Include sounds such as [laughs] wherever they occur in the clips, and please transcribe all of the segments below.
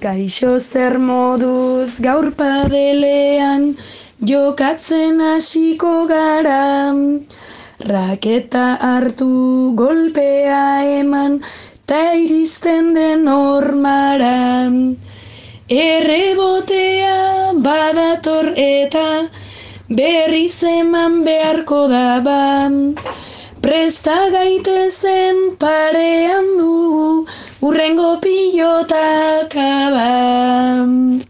Kaixo zer moduz gaur padelean jokatzen hasiko gara. Raketa hartu golpea eman ta iristen den ormara. Errebotea badator eta berriz eman beharko da ba. Presta gaitezen parean dugu urrengo pilotak abam.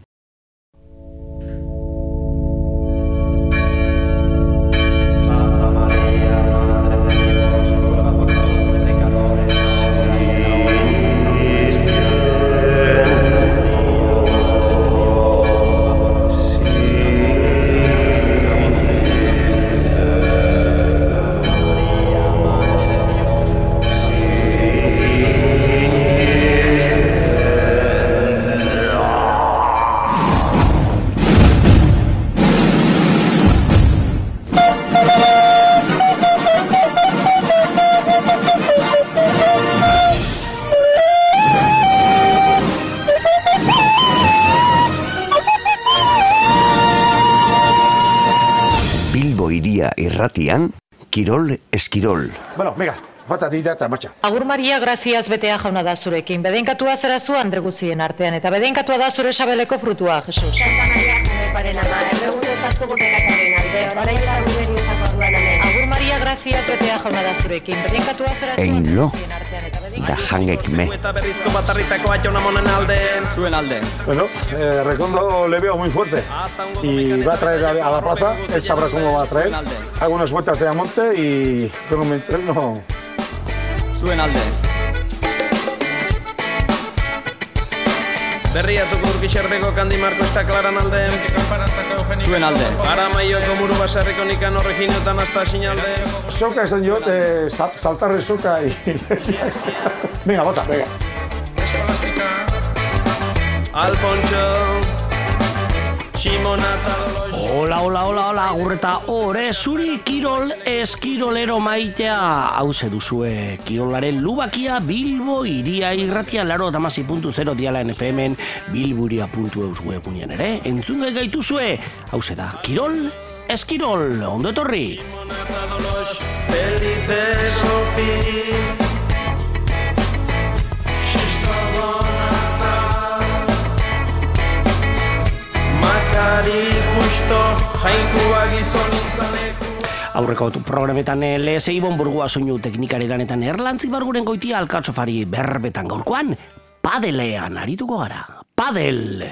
Irratian, Kirol Eskirol. Bueno, venga, jota dira eta marcha. Agur Maria, graziaz betea jauna da zurekin. Bedenkatua zera zu Andre guzien artean, eta bedenkatua da zure sabeleko frutua, Jesus. Santa Maria, paren ama, erregutu ezazko gutekataren alde, orain da duan. Agur Maria, graziaz betea jauna da zurekin. Bedenkatua zera zu guzien artean, eta da jangek me. Eta. Zuen alde. Bueno, eh, Recondo le veo muy fuerte y va a traer a, a la plaza, él sabrá cómo va a traer. Hago unas vueltas de Amonte y luego me entreno. Zuen alde. Berriatuko urkixerdeko kandi Marko eta klaran alde. Zuen alde. Ara maioko muru basarriko nikan horreginotan hasta sinalde. Soca esan yo, eh, sal- saltarre soca y... [laughs] venga, bota, venga. Eskolastika. Alpontxo. Hola, hola, hola, hola, agurreta ore, zuri kirol eskirolero maitea. Hauze duzue, kirolaren lubakia Bilbo iria irratia laro damasi puntu zero diala NFM-en bilburia puntu eus webunean ere. Entzun gai gaituzue, hauze da, kirol eskirol, ondo etorri. Felipe Sofi. Makari justo. Jainkua gizon intzaleku. Aurreko programetan eh, lehese ibon burgua soinu teknikari lanetan erlantzi barguren goitia alkatzofari berbetan gaurkoan, padelean arituko gara. Padel!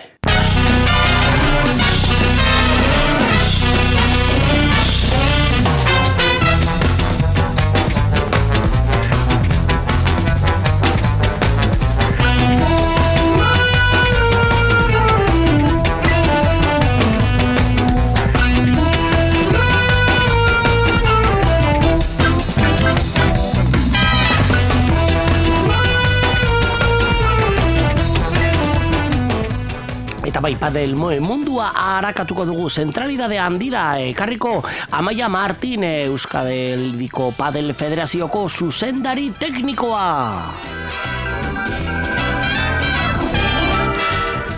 Eta bai, padel moe mundua harakatuko dugu zentralidade handira ekarriko Amaia Martin eh, Euskadeldiko Padel Federazioko zuzendari teknikoa.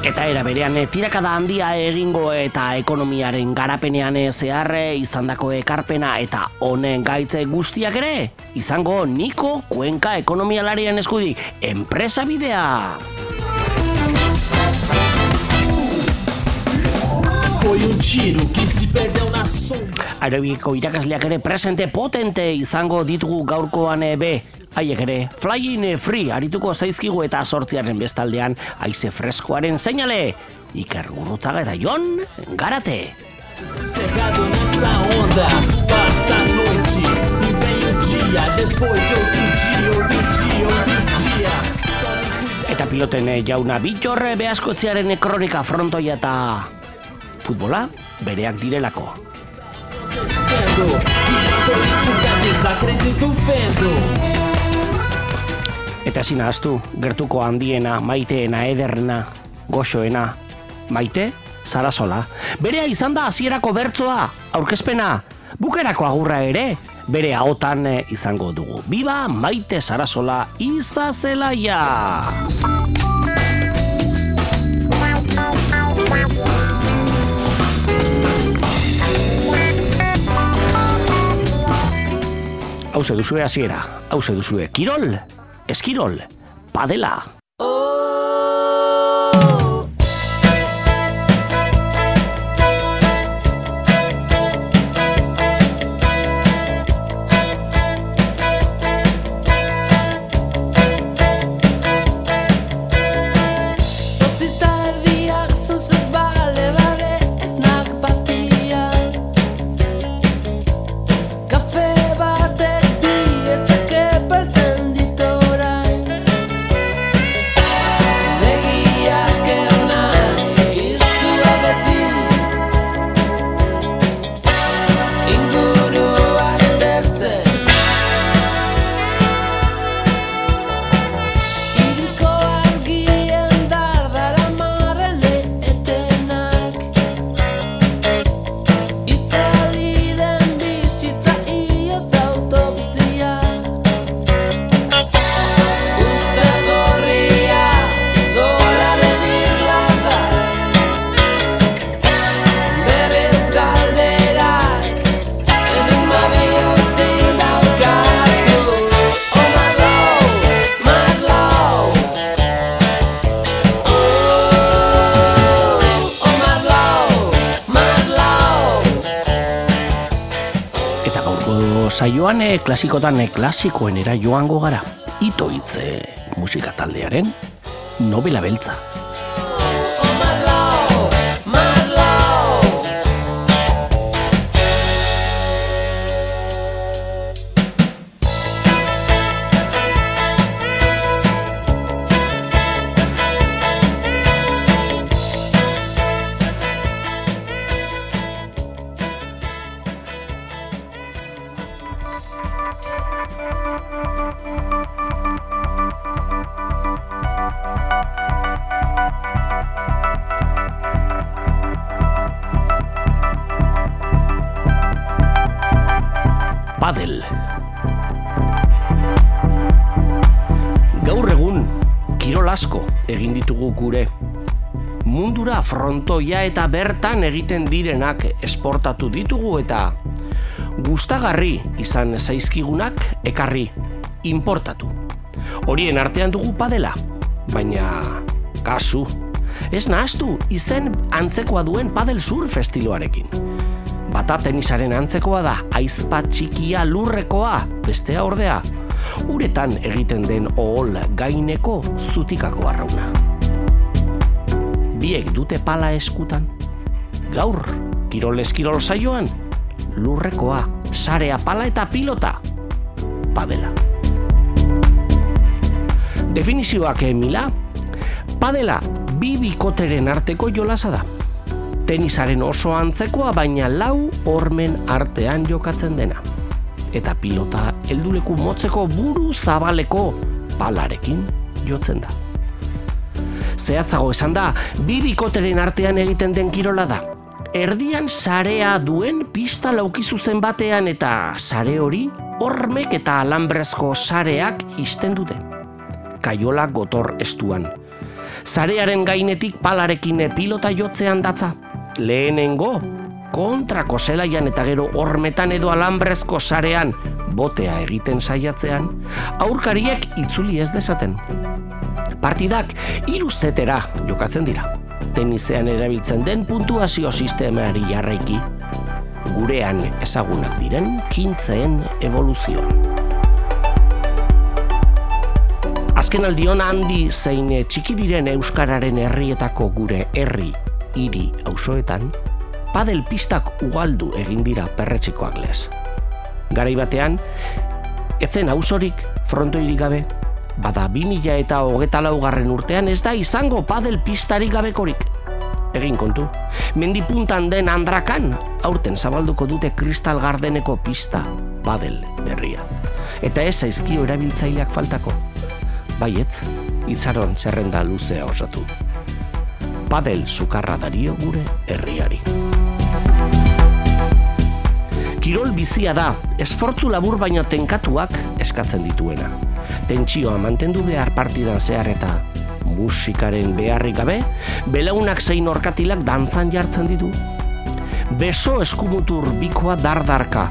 Eta era berean eh, tirakada handia egingo eta ekonomiaren garapenean eh, zehar eh, izandako ekarpena eta honen gaitze guztiak ere izango Niko Kuenka ekonomialarian eskudi enpresa bidea. Foi um tiro que se perdeu na sombra. Arabiko irakasleak ere presente potente izango ditugu gaurkoan be. Haiek ere, flying free arituko zaizkigu eta sortziaren bestaldean haize freskoaren seinale. Iker Gurrutzaga eta Jon Garate. Sossegado nessa onda, passa a noite e vem o dia. Depois outro dia, outro dia, outro dia. Eta piloten eh, jauna bitxorre behaskotzearen kronika frontoia eta futbola bereak direlako. Eta ezin ahaztu, gertuko handiena, maiteena, ederrena, goxoena, maite, zarazola. Berea izan da hasierako bertzoa, aurkezpena, bukerako agurra ere, bere ahotan eh, izango dugu. Biba maite zarazola izazelaia! Hauze duzue hasiera, hauze duzue kirol, eskirol, padela. Saioan eh, klasikotan eh, klasikoenera joango gara. Ito hitze musika taldearen novela beltza. Frontoia eta bertan egiten direnak esportatu ditugu eta gustagarri izan zaizkigunak ekarri importatu. Horien artean dugu padela, baina kasu. Ez nahastu izen antzekoa duen padel surf estiloarekin. Bata tenisaren antzekoa da, aizpa txikia lurrekoa, bestea ordea, uretan egiten den ohol gaineko zutikako arrauna. Biek dute pala eskutan. Gaur, kirol eskirol saioan, lurrekoa, sarea pala eta pilota, padela. Definizioak emila, padela bi bikoteren arteko jolasa da tenisaren oso antzekoa baina lau hormen artean jokatzen dena. Eta pilota helduleku motzeko buru zabaleko palarekin jotzen da. Zehatzago esan da, bi bikoteren artean egiten den kirola da. Erdian sarea duen pista lauki zuzen batean eta sare hori hormek eta alambrezko sareak izten dute. Kaiola gotor estuan. Zarearen gainetik palarekin pilota jotzean datza lehenengo kontrako zelaian eta gero hormetan edo alambrezko sarean botea egiten saiatzean, aurkariek itzuli ez dezaten. Partidak hiru zetera jokatzen dira. Tenisean erabiltzen den puntuazio sistemari jarraiki, gurean ezagunak diren kintzeen evoluzioan. Azken aldion handi zein txiki diren euskararen herrietako gure herri hiri auzoetan, padel pistak ugaldu egin dira perretxikoak lez. Garai batean, etzen auzorik frontoirik gabe, bada 2000 eta hogeta laugarren urtean ez da izango padel pistarik gabekorik. Egin kontu, mendipuntan den andrakan, aurten zabalduko dute kristal gardeneko pista, padel berria. Eta ez zaizkio erabiltzaileak faltako. Baietz, itzaron zerrenda luzea osatu padel sukarra dario gure herriari. Kirol bizia da, esfortzu labur baino tenkatuak eskatzen dituena. Tentsioa mantendu behar partidan zehar eta musikaren beharrik gabe, belaunak zein orkatilak dantzan jartzen ditu. Beso eskumutur bikoa dardarka,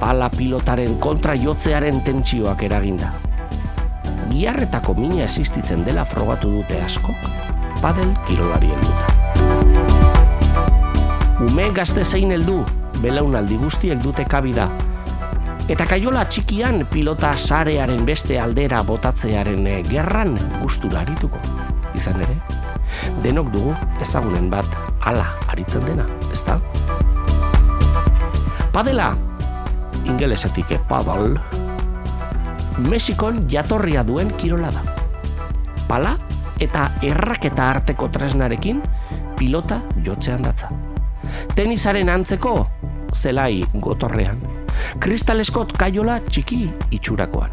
pala pilotaren kontra jotzearen tentsioak eraginda. Biarretako mina existitzen dela frogatu dute askok, padel kirolari helduta. Ume gazte zein heldu, belaunaldi guztiek dute kabida, Eta kaiola txikian pilota sarearen beste aldera botatzearen eh, gerran gustura arituko. Izan ere, denok dugu ezagunen bat ala aritzen dena, ezta? Padela, ingelesetik e padal, Mexikon jatorria duen kirola da. Pala eta erraketa arteko tresnarekin pilota jotzean datza. Tenisaren antzeko zelai gotorrean. Kristaleskot kaiola txiki itxurakoan.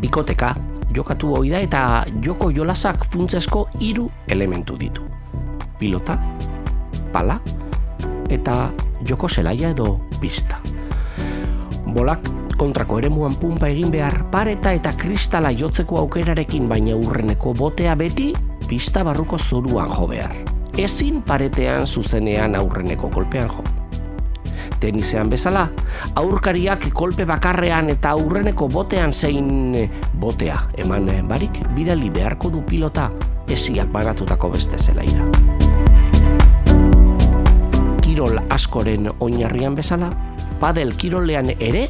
Bikoteka jokatu hoi da eta joko jolasak funtzesko hiru elementu ditu. Pilota, pala eta joko zelaia edo pista. Bolak kontrako eremuan pumpa egin behar pareta eta kristala jotzeko aukerarekin baina urreneko botea beti pista barruko zoruan jo behar. Ezin paretean zuzenean aurreneko kolpean jo. Tenisean bezala, aurkariak kolpe bakarrean eta aurreneko botean zein eh, botea eman eh, barik bidali beharko du pilota esiak banatutako beste zelaira. Kirol askoren oinarrian bezala, padel kirolean ere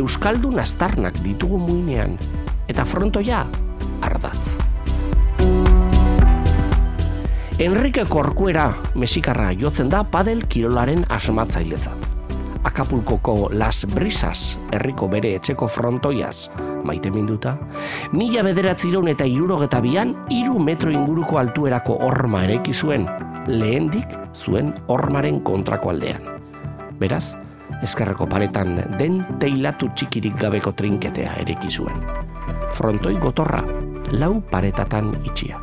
Euskaldun astarnak ditugu muinean, eta frontoia ardatz. Enrique Corcuera mesikarra jotzen da padel kirolaren asmatzailetzat. Acapulcoko Las Brisas, herriko bere etxeko frontoiaz, maite minduta, mila bederatziron eta irurogeta bian, iru metro inguruko altuerako horma ereki zuen, lehendik zuen hormaren kontrako aldean. Beraz, eskerreko paretan den teilatu txikirik gabeko trinketea ereki zuen. Frontoi gotorra, lau paretatan itxia.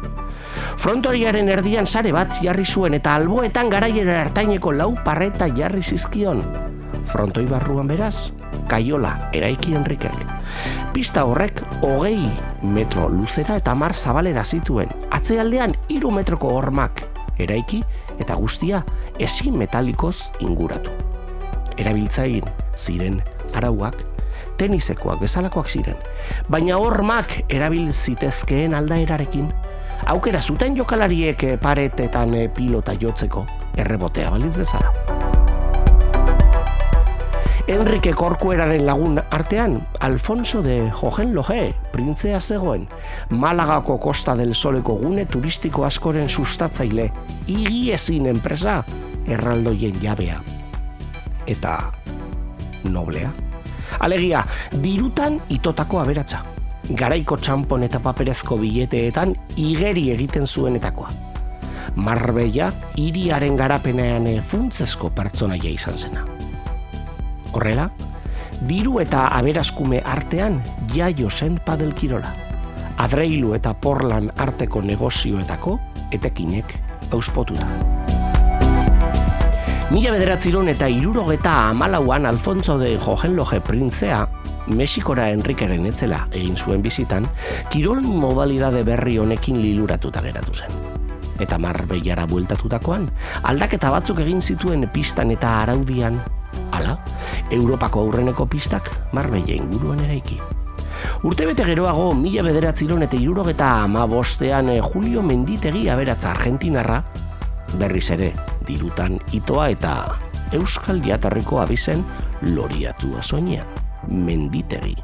Frontoriaren erdian sare bat jarri zuen eta alboetan garaiera hartaineko lau pareta jarri zizkion, frontoi barruan beraz, kaiola eraiki Enrikek. Pista horrek hogei metro luzera eta mar zabalera zituen, atzealdean hiru metroko hormak eraiki eta guztia ezin metalikoz inguratu. Erabiltzain ziren arauak, tenisekoak bezalakoak ziren, baina hormak erabil zitezkeen aldaerarekin, aukera zuten jokalariek paretetan pilota jotzeko, errebotea baliz bezala. Enrique Corcueraren lagun artean, Alfonso de Hohenlohe, printzea zegoen, Malagako Costa del Soleko gune turistiko askoren sustatzaile, igiezin enpresa, erraldoien jabea. Eta noblea. Alegia, dirutan itotako aberatsa. Garaiko txampon eta paperezko bileteetan igeri egiten zuenetakoa. Marbella, iriaren garapenean funtzesko pertsonaia izan zena. Horrela, diru eta aberaskume artean jaio zen padelkirola. Adreilu eta porlan arteko negozioetako etekinek auspotuta. Mila bederatziron eta irurogeta amalauan Alfonso de Johenloje printzea, Mexikora Enrikeren etzela egin zuen bizitan, kirol modalidade berri honekin liluratuta geratu zen. Eta marbeiara bueltatutakoan, aldaketa batzuk egin zituen pistan eta araudian Hala, Europako aurreneko pistak Marbella inguruan eraiki. Urte bete geroago, mila bederatziron eta irurogeta ama bostean eh, Julio Menditegi aberatza Argentinarra, berriz ere, dirutan itoa eta Euskal Diatarriko abizen loriatua soinean. Menditegi.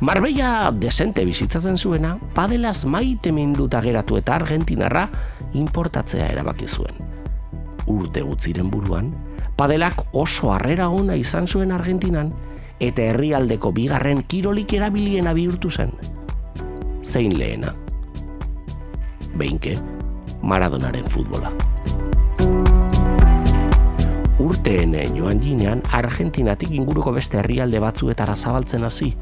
Marbella desente bizitzatzen zuena, padelaz maite minduta geratu eta Argentinarra importatzea erabaki zuen. Urte gutziren buruan, padelak oso harrera ona izan zuen Argentinan eta herrialdeko bigarren kirolik erabiliena bihurtu zen. Zein lehena? Beinke, Maradonaren futbola. Urteen joan ginean, Argentinatik inguruko beste herrialde batzuetara zabaltzen hasi.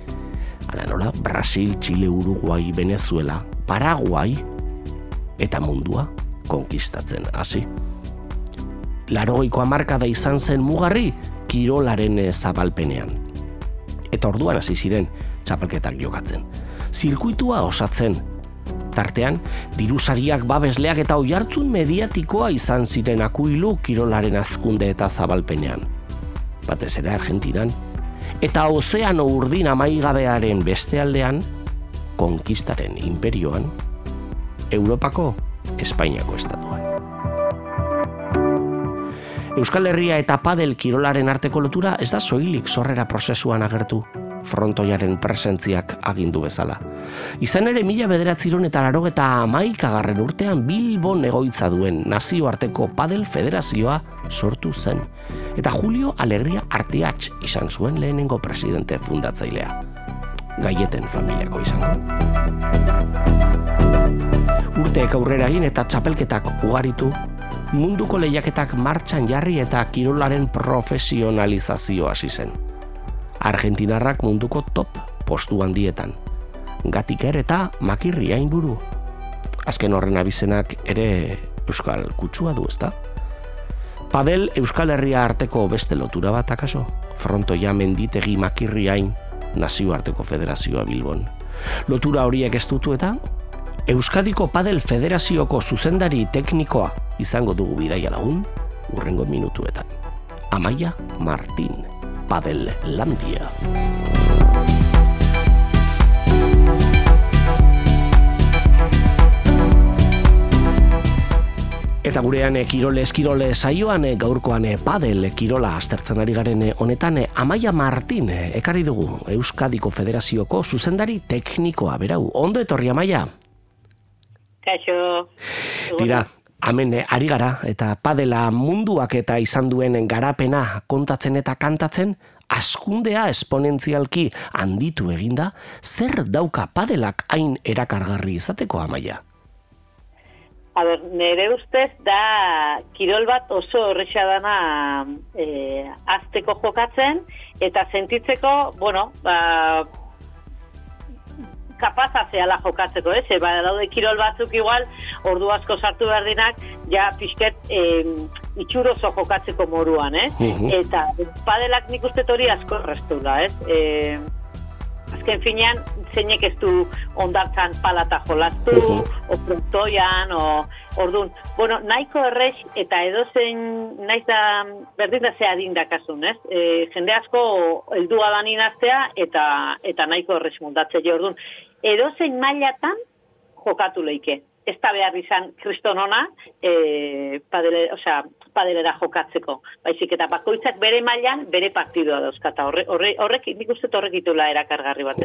Hala nola, Brasil, Chile, Uruguay, Venezuela, Paraguay eta mundua konkistatzen hasi larogeiko hamarkada izan zen mugarri kirolaren eh, zabalpenean. Eta orduan hasi ziren txapelketak jokatzen. Zirkuitua osatzen. Tartean, dirusariak babesleak eta oihartzun mediatikoa izan ziren akuilu kirolaren azkunde eta zabalpenean. Batez ere Argentinan, eta ozeano urdin amaigabearen beste aldean, konkistaren imperioan, Europako Espainiako estatuan. Euskal Herria eta Padel kirolaren arteko lotura ez da soilik sorrera prozesuan agertu, frontoiaren presentziak agindu bezala. Izan ere mila bederatziron eta laro eta amaikagarren urtean Bilbon egoitza duen nazioarteko Padel Federazioa sortu zen. Eta Julio Alegria Artiatx izan zuen lehenengo presidente fundatzailea. Gaieten familiako izango. Urteek aurrera egin eta txapelketak ugaritu, munduko lehiaketak martxan jarri eta kirolaren profesionalizazio hasi zen. Argentinarrak munduko top postu handietan. Gatiker eta makirri hainburu. Azken horren abizenak ere Euskal kutsua du ezta? Padel Euskal Herria arteko beste lotura bat akaso? Frontoia menditegi makirri hain nazioarteko federazioa Bilbon. Lotura horiek ez dutu eta Euskadiko Padel Federazioko zuzendari teknikoa izango dugu bidaia lagun urrengo minutuetan. Amaia Martin, Padel Landia. Eta gurean eh, kirole eskirole saioan eh, gaurkoan eh, padel kirola aztertzen ari garen honetan Amaia Martin ekarri dugu Euskadiko Federazioko zuzendari teknikoa berau. Ondo etorri Amaia? Kaixo. Tira, hemen eh, ari gara eta padela munduak eta izan duen garapena kontatzen eta kantatzen askundea esponentzialki handitu eginda, zer dauka padelak hain erakargarri izateko amaia? A ber, nire ustez da kirol bat oso horrexa dana e, azteko jokatzen eta sentitzeko, bueno, ba, kapaza zehala jokatzeko, ez? Ba, daude kirol batzuk igual, ordu asko sartu behar dinak, ja pixket e, itxurozo jokatzeko moruan, ez? Mhm. Eta padelak nik uste hori asko errestula, ez? E, azken finean, zeinek ez du ondartzan palata jolastu, o frontoian, o ordun. Bueno, nahiko errex eta edozein naiz da berdin da ze adin dakasun, ez? E, jende asko heldua da eta eta nahiko errex montatze jo ordun. Edozein mailatan jokatu leike. Ez da behar izan kristonona, e, padele, osea, padelera jokatzeko. Baizik eta bakoitzak bere mailan bere partidua dauzkata. Horre, horre, horrek, nik uste horrek ditula erakargarri bat.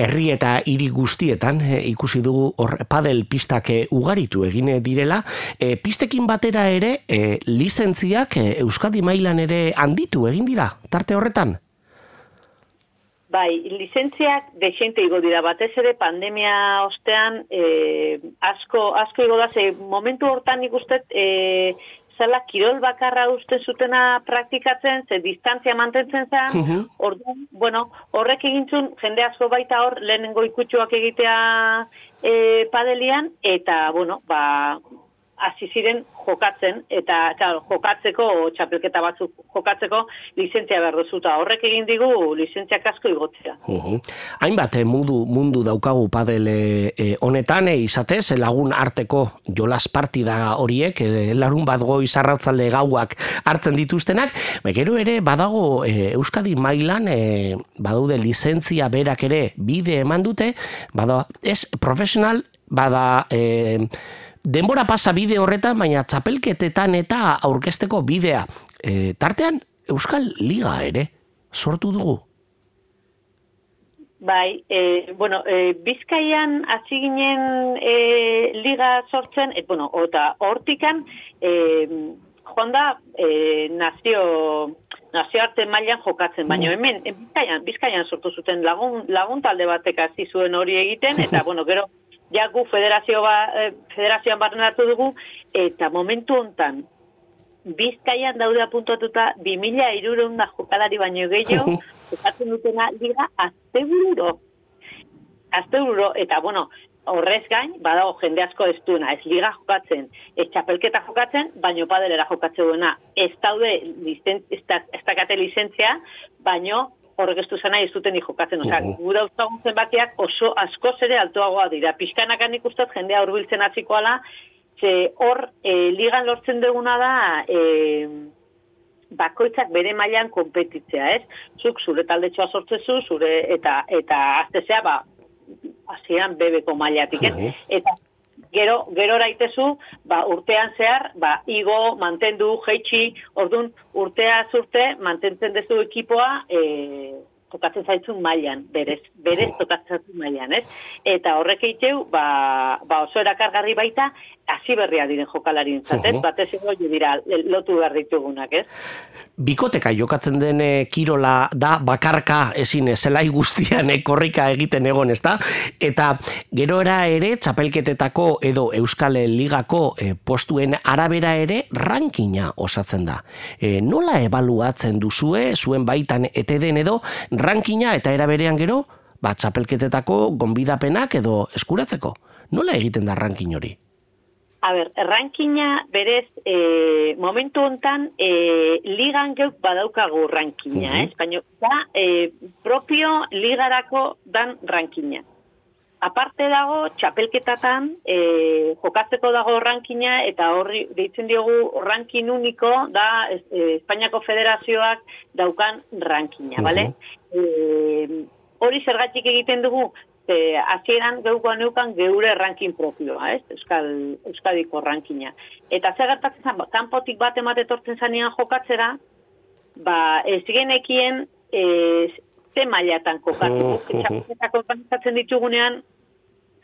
Herri eta hiri guztietan eh, ikusi dugu hor padel pistak eh, ugaritu egin direla, eh, pistekin batera ere eh, lizentziak eh, Euskadi mailan ere handitu egin dira, tarte horretan. Bai, lizentziak dexente igo dira, batez ere pandemia ostean e, asko, asko igo da, ze momentu hortan nik uste e, zela kirol bakarra uste zutena praktikatzen, ze distantzia mantentzen zen, Mhm. orduan, bueno, horrek egintzun, jende asko baita hor, lehenengo ikutsuak egitea e, padelian, eta, bueno, ba, hasi ziren jokatzen, eta, claro, jokatzeko, txapelketa batzuk jokatzeko, lizentzia behar duzuta. Horrek egin digu, lizentziak asko igotzea. Hainbat eh, mundu, mundu daukagu padel eh, honetan, eh, izatez, lagun arteko jolas partida horiek, eh, larun bat goi zarratzalde gauak hartzen dituztenak, gero ere badago eh, Euskadi mailan eh, badaude lizentzia berak ere bide eman dute, bada, ez profesional, bada... Eh, Denbora pasa bide horretan, baina txapelketetan eta aurkesteko bidea. E, tartean, Euskal Liga ere, sortu dugu. Bai, e, bueno, e, Bizkaian hasi ginen e, liga sortzen, e, bueno, eta hortikan e, joan da e, nazio nazioarte mailan jokatzen, baina hemen en Bizkaian, Bizkaian sortu zuten lagun, lagun talde batek hasi zuen hori egiten, eta [laughs] bueno, gero ja gu federazio ba, eh, federazioan barneratu dugu, eta momentu hontan Bizkaian daude apuntatuta 2000 irureun da jokalari baino gehiago, [laughs] jokatzen dutena liga astebururo. Astebururo, eta bueno, horrez gain, badago jende asko ez duena, ez liga jokatzen, ez txapelketa jokatzen, baino padelera jokatzen duena. Ez daude, lizen, ez, da, ez dakate lizentzia, baino horrek ez du zena ez duten jokatzen. Osea, Mhm. gura uzagun zenbakiak oso askoz ere altuagoa dira. Pixkanakan ikustat jendea hurbiltzen hasikoala, ze hor e, ligan lortzen duguna da e, bakoitzak bere mailan konpetitzea, ez? Zuk zure taldetxoa sortzezu, zure eta eta aztezea, ba, hasieran bebeko mailatik, ez? Eta gero, gero raitezu, ba, urtean zehar, ba, igo, mantendu, jeitsi, ordun urtea zurte, mantentzen dezu ekipoa, e, tokatzen zaitzun mailan, berez, berez tokatzen zaitzun mailan, ez? Eta horrek eiteu, ba, ba oso erakargarri baita, hasi berria diren jokalarien zatez, batez ego dira lotu behar ditugunak, ez? Bikoteka jokatzen den eh, kirola da bakarka ezin eh, zelai guztian eh, korrika egiten egon, ezta? Eta gerora ere txapelketetako edo Euskal Ligako eh, postuen arabera ere rankina osatzen da. E, nola ebaluatzen duzue zuen baitan eteden edo rankina eta eraberean gero ba, txapelketetako gonbidapenak edo eskuratzeko? Nola egiten da rankin hori? A ber, rankina berez, e, momentu hontan e, ligan geuk badaukagu rankina, Mhm. ez? Baina da e, propio ligarako dan rankina. Aparte dago, txapelketatan e, jokatzeko dago rankina eta horri deitzen diogu rankin uniko da e, Espainiako Federazioak daukan rankina, bale? E, hori zergatik egiten dugu, e, hasieran geuko neukan geure rankin propioa, ez? Euskal, Euskadiko rankina. Eta zer gertatzen zen, ba, kanpotik bat emate etortzen zanean jokatzera, ba, ez genekien e, ze mailatan kokatu. Mhm. Txapelketak ditugunean,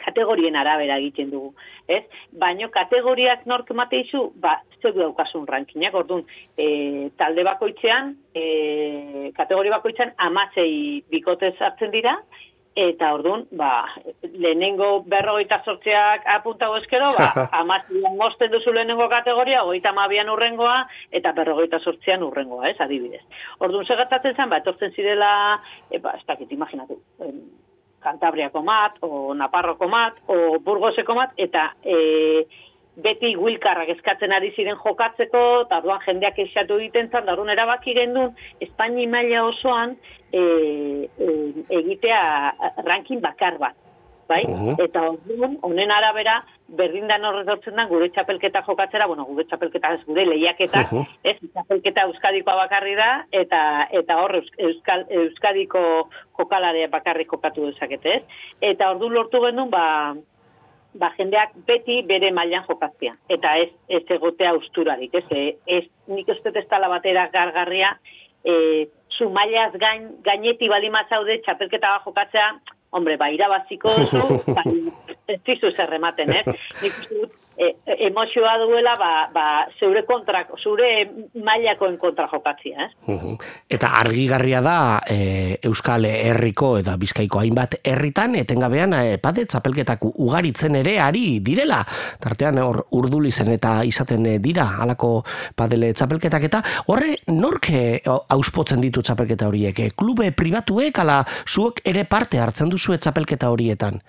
kategorien arabera egiten dugu, ez? Baino kategoriak nork emateizu, ba, zeu daukasun rankinak, orduan, e, talde bakoitzean, e, kategori bakoitzean amasei bikotez hartzen dira, eta orduan, ba, lehenengo berrogeita sortzeak apuntago eskero, ba, [laughs] amazian mosten duzu lehenengo kategoria, goita amabian urrengoa, eta berrogeita sortzean urrengoa, ez, adibidez. Orduan, segertatzen zen, ba, etortzen zirela, e, ba, ez dakit, imaginatu, em, Kantabriako mat, o Naparroko mat, o Burgoseko mat, eta e, beti wilkarrak eskatzen ari ziren jokatzeko, eta orduan jendeak eixatu egiten zan, da orduan erabaki gendun, Espaini maila osoan e, e, egitea ranking bakar bat. Bai? Mhm. Eta orduan, honen arabera, berdindan horretortzen da gure txapelketa jokatzera, bueno, gure txapelketa ez gure lehiaketa, ez, txapelketa euskadikoa bakarri da, eta eta hor Eus- Euskal, euskadiko jokalarea bakarrik kokatu dezakete, ez? Eta ordu lortu genuen, ba, ba, jendeak beti bere mailan jokatzea. Eta ez, ez egotea usturarik, ez? E, ez nik uste dala batera gargarria, e, zu mailaz gain, gaineti balima zaude txapelketa bat jokatzea, hombre, ba, irabaziko [laughs] ba, ez dizu zer ematen, ez? Nik uste dut, e, emozioa duela, ba, ba, zeure kontra, zure mailakoen kontra jokatzea, ez? Mhm. Eta argigarria da e, Euskal Herriko eta Bizkaiko hainbat herritan etengabean e, pade txapelketak ugaritzen ere ari direla. Tartean hor urdulizen eta izaten dira halako padele txapelketak eta horre nork e, auspotzen ditu txapelketa horiek? E, klube pribatuek ala zuek ere parte hartzen duzu txapelketa horietan?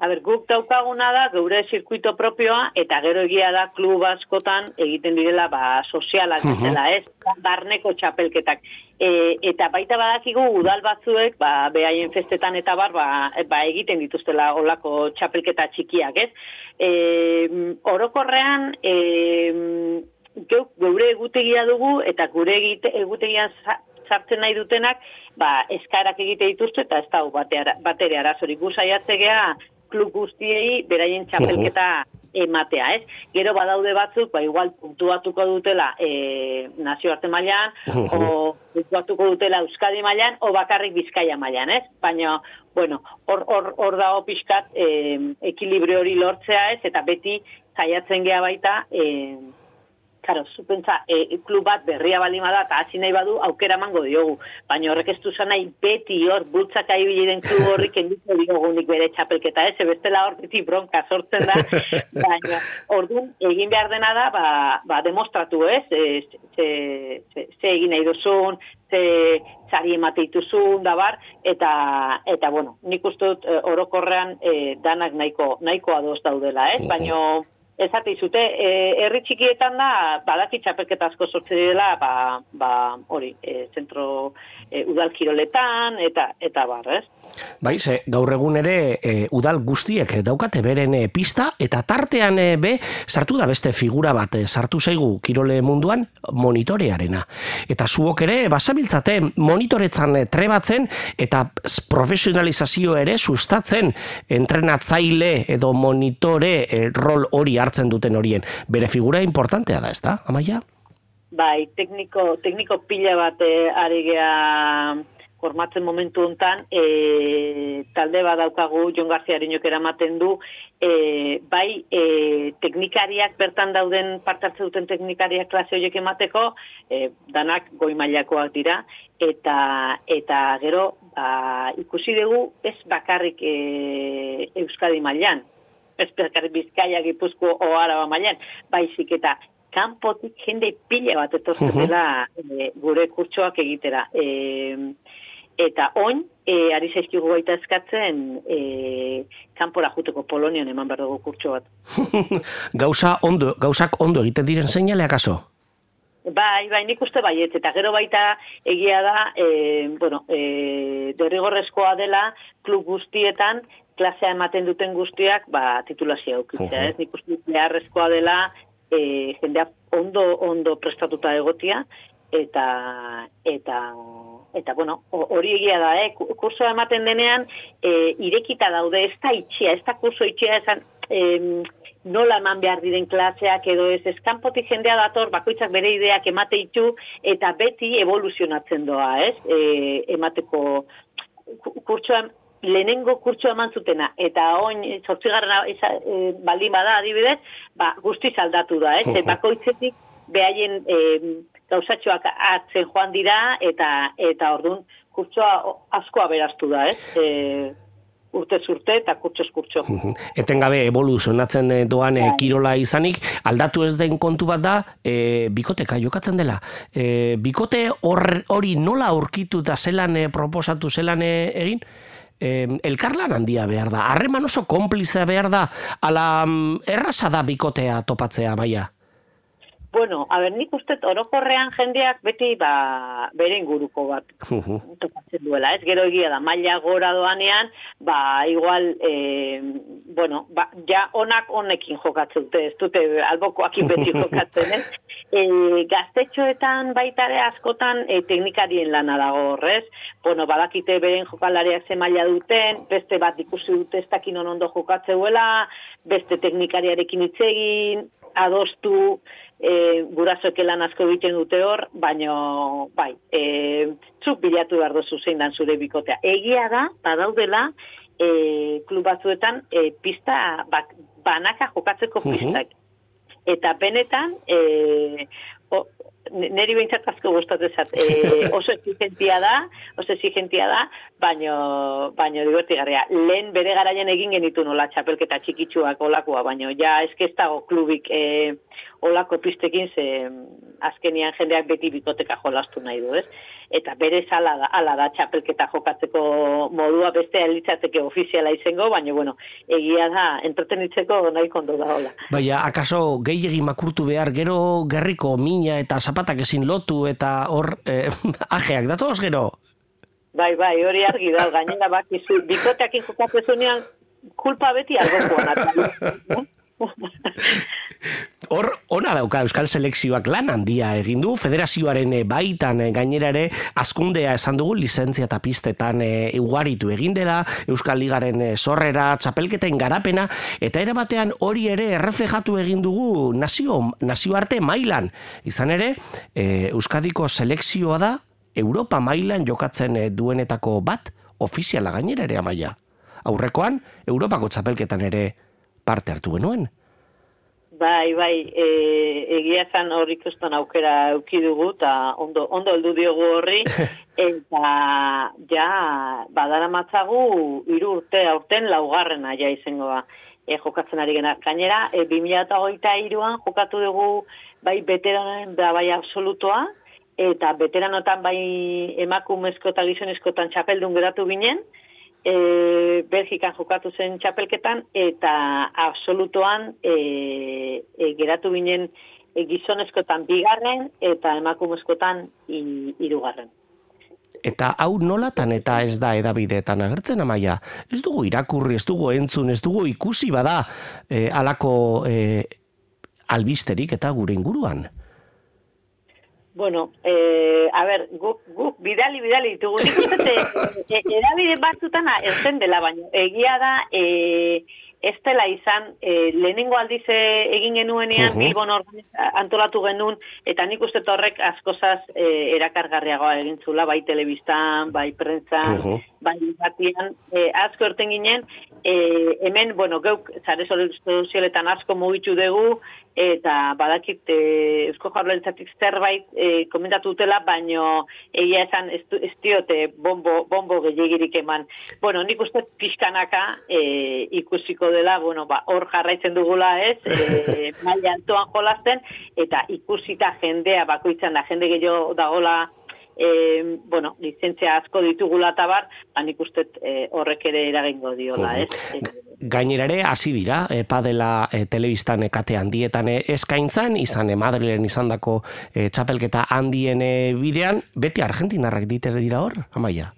A ber, guk daukaguna da geure zirkuito propioa eta gero egia da klub askotan egiten direla ba sozialak Mhm. bezala, ez? Barneko txapelketak. E, eta baita badakigu udal batzuek ba behaien festetan eta bar ba, ba egiten dituztela olako txapelketa txikiak, ez? E, orokorrean e, geure egutegia dugu eta gure egutegian sa- sartzen nahi dutenak, ba, eskarak egite dituzte eta ez da batere, batere arazorik. Gu saiatzegea klub guztiei beraien txapelketa ematea, ez? Gero badaude batzuk, ba, igual puntuatuko dutela e, nazioarte mailan, o puntuatuko dutela Euskadi mailan, o bakarrik Bizkaia mailan, ez? Baina, bueno, hor, hor, hor dago pixkat e, ekilibrio hori lortzea, ez? Eta beti saiatzen gea baita, e, Karo, zupentza, e, klub bat berria balima da, eta hasi nahi badu, aukera emango diogu. Baina horrek ez du nahi beti hor, bultzaka ibili den klub horrik endiko diogunik bere txapelketa, ez? bestela hor beti bronka sortzen da. [laughs] Baina, orduan, egin behar dena da, ba, ba demostratu, ez? E, ze, ze, ze egin nahi duzun, ze zari emate dituzun, da bar, eta, eta bueno, nik uste dut e, orokorrean e, danak nahiko, nahiko ados daudela, ez? Baina, Ezate izute, e, herri txikietan da, badaki txapelketa asko sortze direla, ba, ba hori, e, zentro e, udal kiroletan, eta, eta bar, ez? Bai, ze gaur egun ere e, udal guztiek daukate beren e, pista eta tartean e, be sartu da beste figura bat e, sartu zaigu kirole munduan monitorearena. Eta zuok ere basabiltzate monitoretzan e, trebatzen eta profesionalizazio ere sustatzen entrenatzaile edo monitore e, rol hori hartzen duten horien. Bere figura importantea da, ezta? Amaia? Bai, tekniko, tekniko pila bat eh, ari gea formatzen momentu hontan, e, talde bat daukagu Jon Garcia Arinok eramaten du, e, bai e, teknikariak bertan dauden parte hartzen duten teknikariak klase horiek emateko, e, danak goi mailakoak dira, eta eta gero ba, ikusi dugu ez bakarrik e, Euskadi mailan, ez bakarrik Bizkaia, Gipuzko o Araba mailan, baizik eta kanpotik jende pila bat etortzen Mhm. dela e, gure kurtsoak egitera. E, eta oin, e, ari zaizkigu baita eskatzen e, kanpora juteko Polonian eman behar dugu kurtso bat. [laughs] Gauza ondo, gauzak ondo egiten diren seinaleak aso? Bai, bai, nik uste baiet, eta gero baita egia da, e, bueno, e, derrigorrezkoa dela klub guztietan, klasea ematen duten guztiak, ba, titulazioa aukitzea, ez? Nik uste beharrezkoa dela, e, jendea ondo, ondo prestatuta egotia, eta, eta, eta, bueno, ho- hori egia da, eh? Ku- Kursoa ematen denean, e, irekita daude, ez da itxia, ez da kurso itxia, esan, em, nola eman behar diren klaseak edo ez eskanpotik jendea dator bakoitzak bere ideak emate ditu eta beti evoluzionatzen doa, ez? E, emateko ku- kurtsoa lehenengo kurtsoa eman zutena eta oin zortzigarrena e, baldin bada adibidez, ba, guztiz aldatu da, ez? Mhm. Bakoitzetik behaien e, gauzatxoak atzen joan dira eta eta ordun kurtsoa o- asko aberastu da, ez? E, urte urte eta kurtsoz kurtso. Etengabe evoluzionatzen eh, doan eh, kirola izanik, aldatu ez den kontu bat da, e, bikoteka jokatzen dela. E, bikote hor- hori nola aurkitu eta zelan proposatu, zelan egin? E, elkarlan handia behar da, harreman oso konpliza behar da, ala mm, erraza da bikotea topatzea, baia. Bueno, a ber, nik uste orokorrean jendeak beti ba, bere inguruko bat topatzen duela, ez? Gero egia da, maila gora doanean, ba, igual, e, bueno, ba, ja onak honekin jokatzen dute, ez dute albokoakin beti jokatzen, ez? [laughs] E, gaztetxoetan baita ere askotan e, teknikarien lana dago horrez, bueno, badakite beren jokalariak ze maila duten, beste bat ikusi dute ez dakin on ondo jokatzeuela, beste teknikariarekin hitz egin, adostu, e, gurasoek lan asko egiten dute hor, baino, bai, e, zuk bilatu behar duzu zein dan zure bikotea. Egia da, badaudela, e, klub batzuetan, e, pista, bak, banaka jokatzeko pistak. Eta benetan, e, o, n- neri behintzat asko gustatzen zat, e, [laughs] oso exigentia da, oso exigentia da, baino, baino divertigarria. Lehen bere garaian egin genitu nola txapelketa txikitsuak olakoa, baino ja eske ez dago klubik e, olako pistekin ze azkenian jendeak beti bikoteka jolastu nahi du, ez? Eta bere ala da, ala da txapelketa jokatzeko modua beste elitzateke ofiziala izango, baina bueno, egia da entretenitzeko nahi kondo da hola. Baina, akaso gehiegi makurtu behar, gero gerriko mina eta zapatak ezin lotu eta hor eh, [laughs] ajeak datoz gero? Bai, bai, hori argi da, gainera bakizu, bikoteakin jokatzezunean kulpa beti algokoan. [laughs] [laughs] Hor, ona dauka Euskal Selekzioak lan handia egin du, federazioaren eh, baitan eh, gainera ere azkundea esan dugu lizentzia eta pistetan e, ugaritu egin dela, Euskal Ligaren eh, sorrera, txapelketen garapena, eta era batean hori ere erreflejatu egin dugu nazio, nazioarte mailan. Izan ere, e, Euskadiko selekzioa da Europa mailan jokatzen eh, duenetako bat, ofiziala gainera ere amaia. Aurrekoan, Europako txapelketan ere parte hartu genuen. Bai, bai, e, egia zan hor ikusten aukera euki dugu, eta ondo, ondo heldu diogu horri, [laughs] eta ja, badara matzagu, iru urte, aurten laugarrena ja izango da. E, jokatzen ari gena. Gainera, e, 2008an jokatu dugu bai veteranen da bai absolutoa, eta veteranotan bai emakumezko eta gizonezkotan txapeldun geratu ginen, e, Belgikan jokatu zen txapelketan, eta absolutoan e, e, geratu ginen e, gizonezkotan bigarren, eta emakumezkotan hi- hirugarren. Eta hau nolatan eta ez da edabideetan agertzen amaia. Ez dugu irakurri, ez dugu entzun, ez dugu ikusi bada e, alako e, albisterik eta gure inguruan. Bueno, eh, a ber, guk, guk bidali, bidali ditugu. Nik uste, [laughs] e, edabide batzutan erzen dela baino. Egia da, e, ez dela izan, e, lehenengo aldiz e, egin genuenean, Mhm. Bilbon organiz- antolatu genuen, eta nik uste horrek askozaz e, erakargarriagoa egin zula, bai telebistan, bai prentzan, Mhm. bai irratian, e, asko erten ginen, e, hemen, bueno, geuk, zare sozialetan asko mugitu dugu, eta badakit e, Eusko Jaurlaritzatik zerbait e, komentatu dutela, baino egia esan ez, diote bombo, bombo gehiagirik eman. Bueno, nik uste pixkanaka e, ikusiko dela, bueno, ba, hor jarraitzen dugula ez, [laughs] e, maila altoan jolasten, eta ikusita jendea bakoitzan da, jende gehiago dagola e, bueno, lizentzia asko ditugula eta bar, ba, nik uste e, horrek ere eragingo diola, ez? E, Gainera ere hasi dira e, padela e, telebistan e, kate handietan eskaintzan, izan e, Madrilen izandako e, txapelketa handien bidean, beti argentinarrak ditere dira hor, amaia.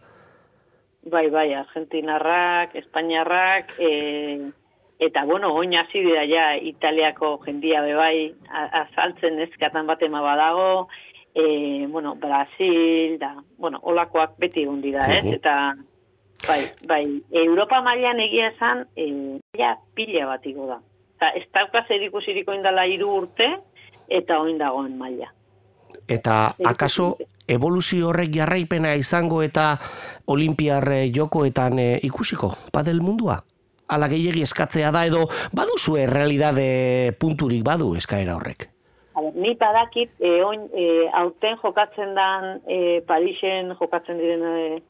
Bai, bai, argentinarrak, espainiarrak, e, eta bueno, oin hasi dira ja Italiako jendia be bai a- azaltzen ezkatan bat ema badago, e, bueno, Brasil, da, bueno, olakoak beti egon dira, ez? Mhm. Eta, bai, bai, Europa mailan egia esan, e, ja, pila bat igo da. Eta ez dauka zer ikusiriko indala hiru urte, eta oin dagoen maila. Eta akaso evoluzio horrek jarraipena izango eta olimpiar e, jokoetan e, ikusiko, padel mundua? Ala gehiegi eskatzea da edo baduzu realidade punturik badu eskaera horrek. Ni badakit, e, oin, e, aurten jokatzen dan, e, Parisen jokatzen diren e,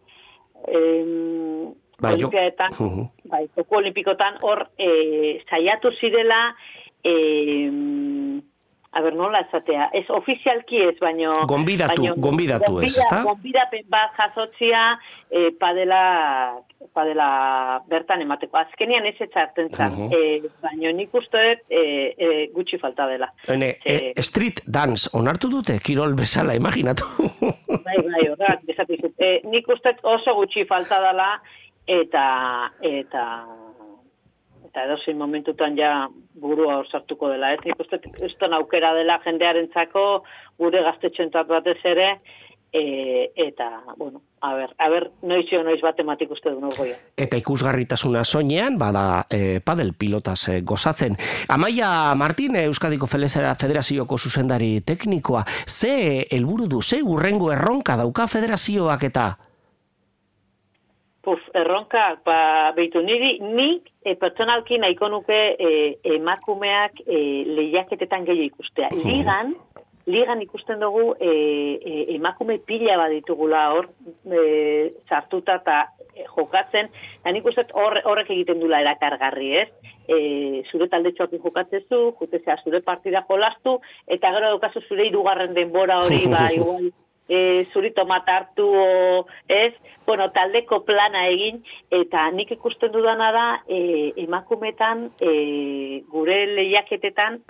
em, Bai, jo- olimpiadetan, Mhm. bai, joko olimpikotan, hor e, saiatu zirela, e, a ber, nola esatea, ez ofizialki ez, baino... Gonbidatu, baino- gonbidatu ez, ezta? Gonbidapen bat jasotzia, e, padela, padela bertan emateko. Azkenian ez etxarten zan, Mhm. e, baino nik uste dut e, e, gutxi falta dela. Hene, e, street dance onartu dute, kirol bezala, imaginatu. [laughs] Bai, bai, horrek, desatizut. E, nik uste oso gutxi falta dela, eta, eta, eta edozein momentutan ja burua hor sartuko dela. Ez nik uste uston aukera dela jendearentzako gure gaztetxoentzat batez ere, e, eta, bueno, a ber, a ber, noiz jo noiz bat ematik uste du goia. Eta ikusgarritasuna soinean, bada e, padel pilotaz e, gozatzen. Amaia Martin, e, Euskadiko Felezera Federazioko zuzendari teknikoa, ze helburu du, ze urrengo erronka dauka federazioak eta... Puf, erronka, ba, behitu, niri, nik e, pertsonalki nahiko nuke e, emakumeak e, lehiaketetan gehiago ikustea. Ligan, ligan ikusten dugu e, e, emakume pila bat ditugula hor e, sartuta eta jokatzen, eta nik uste hor, horrek egiten dula erakargarri, ez? E, zure taldetxoakin jokatzezu, jutezea zure partida jolastu, eta gero daukazu zure hirugarren denbora hori, [laughs] ba, igual, e, zuri tomata hartu, o, ez? Bueno, taldeko plana egin, eta nik ikusten dudana da, e, emakumetan, e, gure lehiaketetan,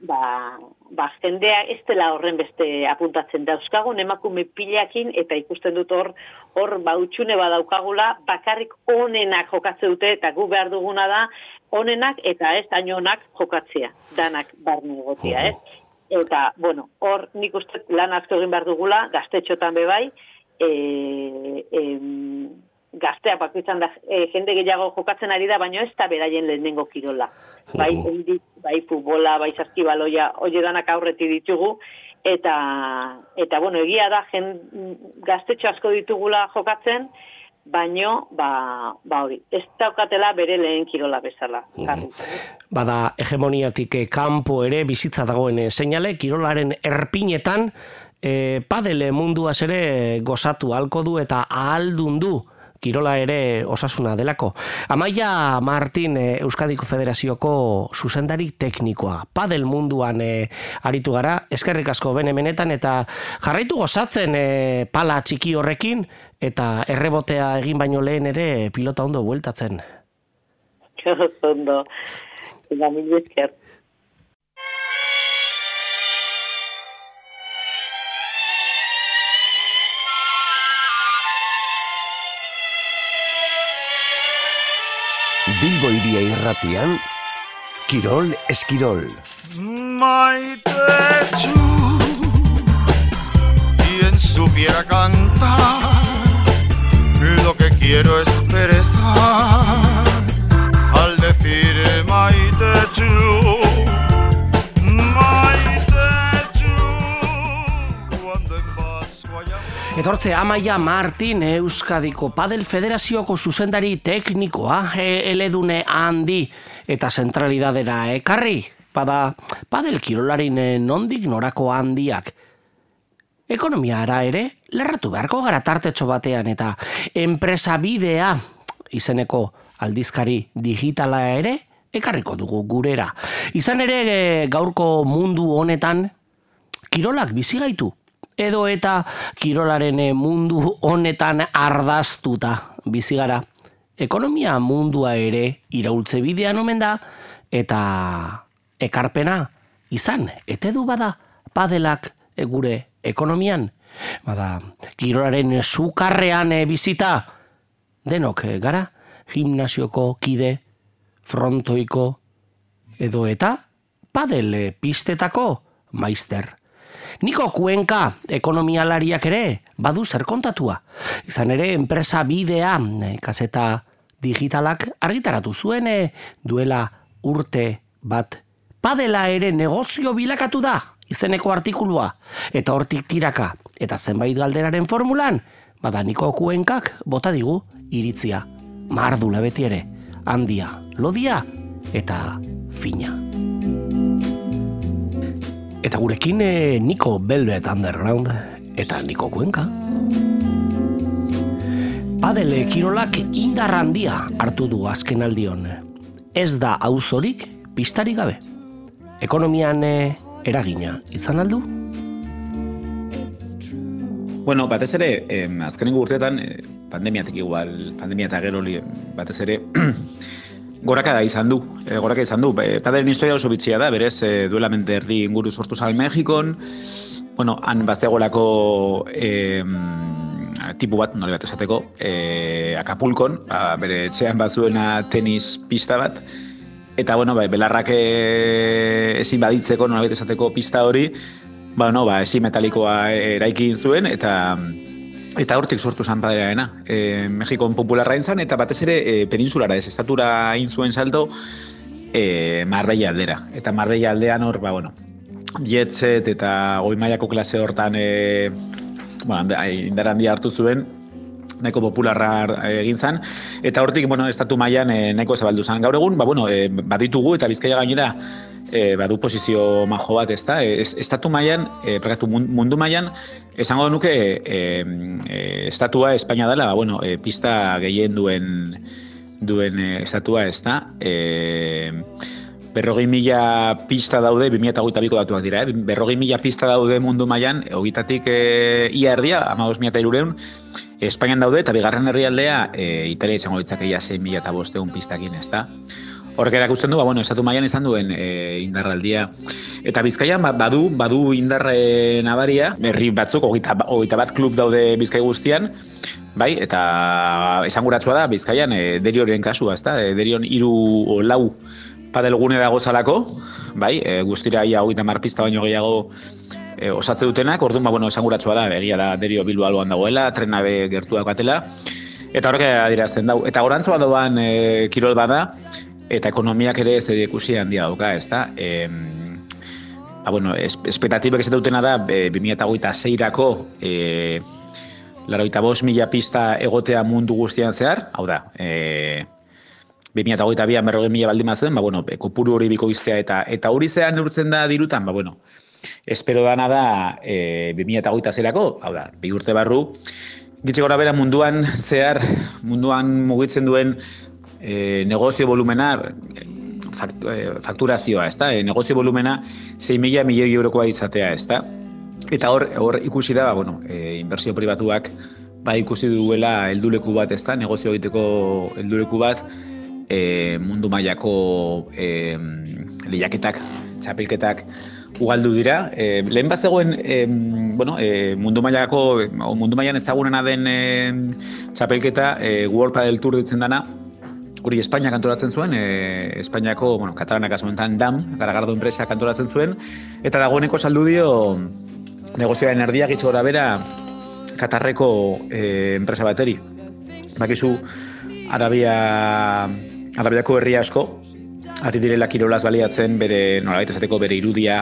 ba, ba, jendea ez dela horren beste apuntatzen dauzkagun emakume pilakin eta ikusten dut hor hor ba utxune badaukagula bakarrik onenak jokatze dute eta gu behar duguna da onenak eta ez dainonak jokatzea danak barne egotia, ez? Eta, bueno, hor nik uste lan asko egin behar dugula, gaztetxotan bebai, e, em, gazteak bakoitzan da e, jende gehiago jokatzen ari da, baina ez da beraien lehenengo kirola. Bai, hendik, bai futbola, bai saskibaloia, hori danak aurreti ditugu, eta, eta bueno, egia da, jen, gaztetxo asko ditugula jokatzen, baino, ba, ba hori, ez daukatela bere lehen kirola bezala. jarri. Bada hegemoniatik eh, kanpo ere bizitza dagoen eh, seinale, kirolaren erpinetan e, padele munduaz ere gozatu halko du eta ahaldun du kirola ere osasuna delako. Amaia Martin Euskadiko Federazioko zuzendari teknikoa. Padel munduan eh, aritu gara, eskerrik asko benemenetan eta jarraitu gozatzen eh, pala txiki horrekin eta errebotea egin baino lehen ere pilota ondo bueltatzen. ondo, eta esker. Bilbo iria irratian, Kirol Eskirol. Maite txu, bien supiera cantar quiero es perezar al decir maite Etortze Amaia Martin Euskadiko Padel Federazioko zuzendari teknikoa e, eledune handi eta zentralidadera ekarri. Bada, padel kirolarin eh, nondik norako handiak. Ekonomiara ere, lerratu beharko gara tartetxo batean eta enpresa bidea izeneko aldizkari digitala ere ekarriko dugu gurera. Izan ere eh, gaurko mundu honetan kirolak bizi gaitu edo eta kirolaren eh, mundu honetan ardaztuta bizi gara. Ekonomia mundua ere iraultze bidean omen da eta ekarpena izan ete du bada padelak e, gure ekonomian. Bada, kirolaren sukarrean e, bizita denok e, gara gimnasioko kide frontoiko edo eta padel e, pistetako maister. Niko kuenka ekonomialariak ere badu zer kontatua. Izan ere enpresa bidea e, kaseta digitalak argitaratu zuen e, duela urte bat padela ere negozio bilakatu da izeneko artikulua. Eta hortik tiraka. Eta zenbait galderaren formulan badaniko kuenkak bota digu iritzia. Mardula beti ere. Handia lodia eta fina. Eta gurekin e, Niko Velvet Underground eta Niko Kuenka. Padele kirolak indar handia hartu du azken aldion. Ez da auzorik pistari gabe. Ekonomian eh, eragina izan aldu? Bueno, batez ere, eh, azkenengo urteetan, eh, pandemiatik igual, pandemia eta gero batez ere, [clears throat] goraka da izan du, eh, goraka izan du. Eh, Paderen historia oso bitxia da, berez, eh, duela mente erdi inguru sortu zal Mexikon, bueno, han bazteagolako eh, tipu bat, nore bat esateko, eh, Acapulcon, ba, bere etxean bazuena tenis pista bat, eta bueno, bai, belarrak eh, ezin baditzeko, nolabait esateko pista hori, ba, no, ba, ezin metalikoa eraikin zuen, eta eta hortik sortu zan paderaena. E, Mexikon popularra izan, eta batez ere e, peninsulara ez, estatura egin zuen salto, e, Marbella aldera. Eta Marbella aldean hor, ba, bueno, jetset eta goi mailako klase hortan e, bueno, indar handia hartu zuen, nahiko popularra egin zan, eta hortik, bueno, estatu mailan e, nahiko zabaldu zan. Gaur egun, ba, bueno, e, baditugu eta bizkaia gainera e, badu posizio majo bat, ezta? E, estatu mailan, e, prekatu mundu mailan, esango nuke e, e, estatua Espainia dela, ba, bueno, e, pista gehien duen duen e, estatua, ezta? E, berrogei mila pista daude, 2008 biko datuak dira, eh? berrogei mila pista daude mundu mailan, hogitatik e, ia erdia, ama mila eta irureun, Espainian daude, eta bigarren herrialdea, e, Italia izango ditzak eia 6 mila eta bosteun pistakin, ez da? Horrek erakusten du, ba, bueno, estatu mailan izan duen e, indarraldia. Eta bizkaian, ba, badu, badu indarre nabaria, herri batzuk, hogeita, hogeita bat klub daude bizkai guztian, bai, eta esanguratsua da, bizkaian, e, derioren kasua, ez da? E, derion iru o, lau padelgune dago zalako, bai, e, guztira ia hogeita marpista baino gehiago e, osatze dutenak, orduan, ba, bueno, esanguratsua da, egia da, derio bilbo alboan dagoela, trenabe gertu batela, eta horrek adirazten dau. Eta gorantzoa doan e, kirol bada, eta ekonomiak ere ez ikusi handia dauka, ez da? E, ba, bueno, espektatibek ez dutena da, e, 2006-rako, e, laroita bos mila pista egotea mundu guztian zehar, hau da, e, 2008 an berrogei mila baldin mazuen, ba, bueno, kopuru hori biko iztea eta eta hori zean neurtzen da dirutan, ba, bueno, espero dana da e, 2008 zerako, hau da, bi urte barru, gitxe gora bera munduan zehar, munduan mugitzen duen e, negozio volumena, fakturazioa, ez da? E, negozio volumena 6 mila milioi eurokoa izatea, ez da? Eta hor, hor ikusi da, ba, bueno, e, inbertsio pribatuak ba ikusi duela helduleku bat, ez da? Negozio egiteko helduleku bat, e, mundu mailako e, lehiaketak, txapelketak ugaldu dira. E, lehen bat zegoen e, bueno, e, mundu mailako, mundu mailan ezagunena den e, txapelketa e, World Padel Tour ditzen dana, hori Espainia kantolatzen zuen, e, Espainiako, bueno, katalanak azuentan DAM, garagardo enpresa kantolatzen zuen, eta dagoeneko saldu dio negozioaren erdia gitzo gora bera Katarreko e, enpresa bateri. Bakizu, Arabia, Arabiako herria asko, ari direla kirolaz baliatzen bere, nola esateko bere irudia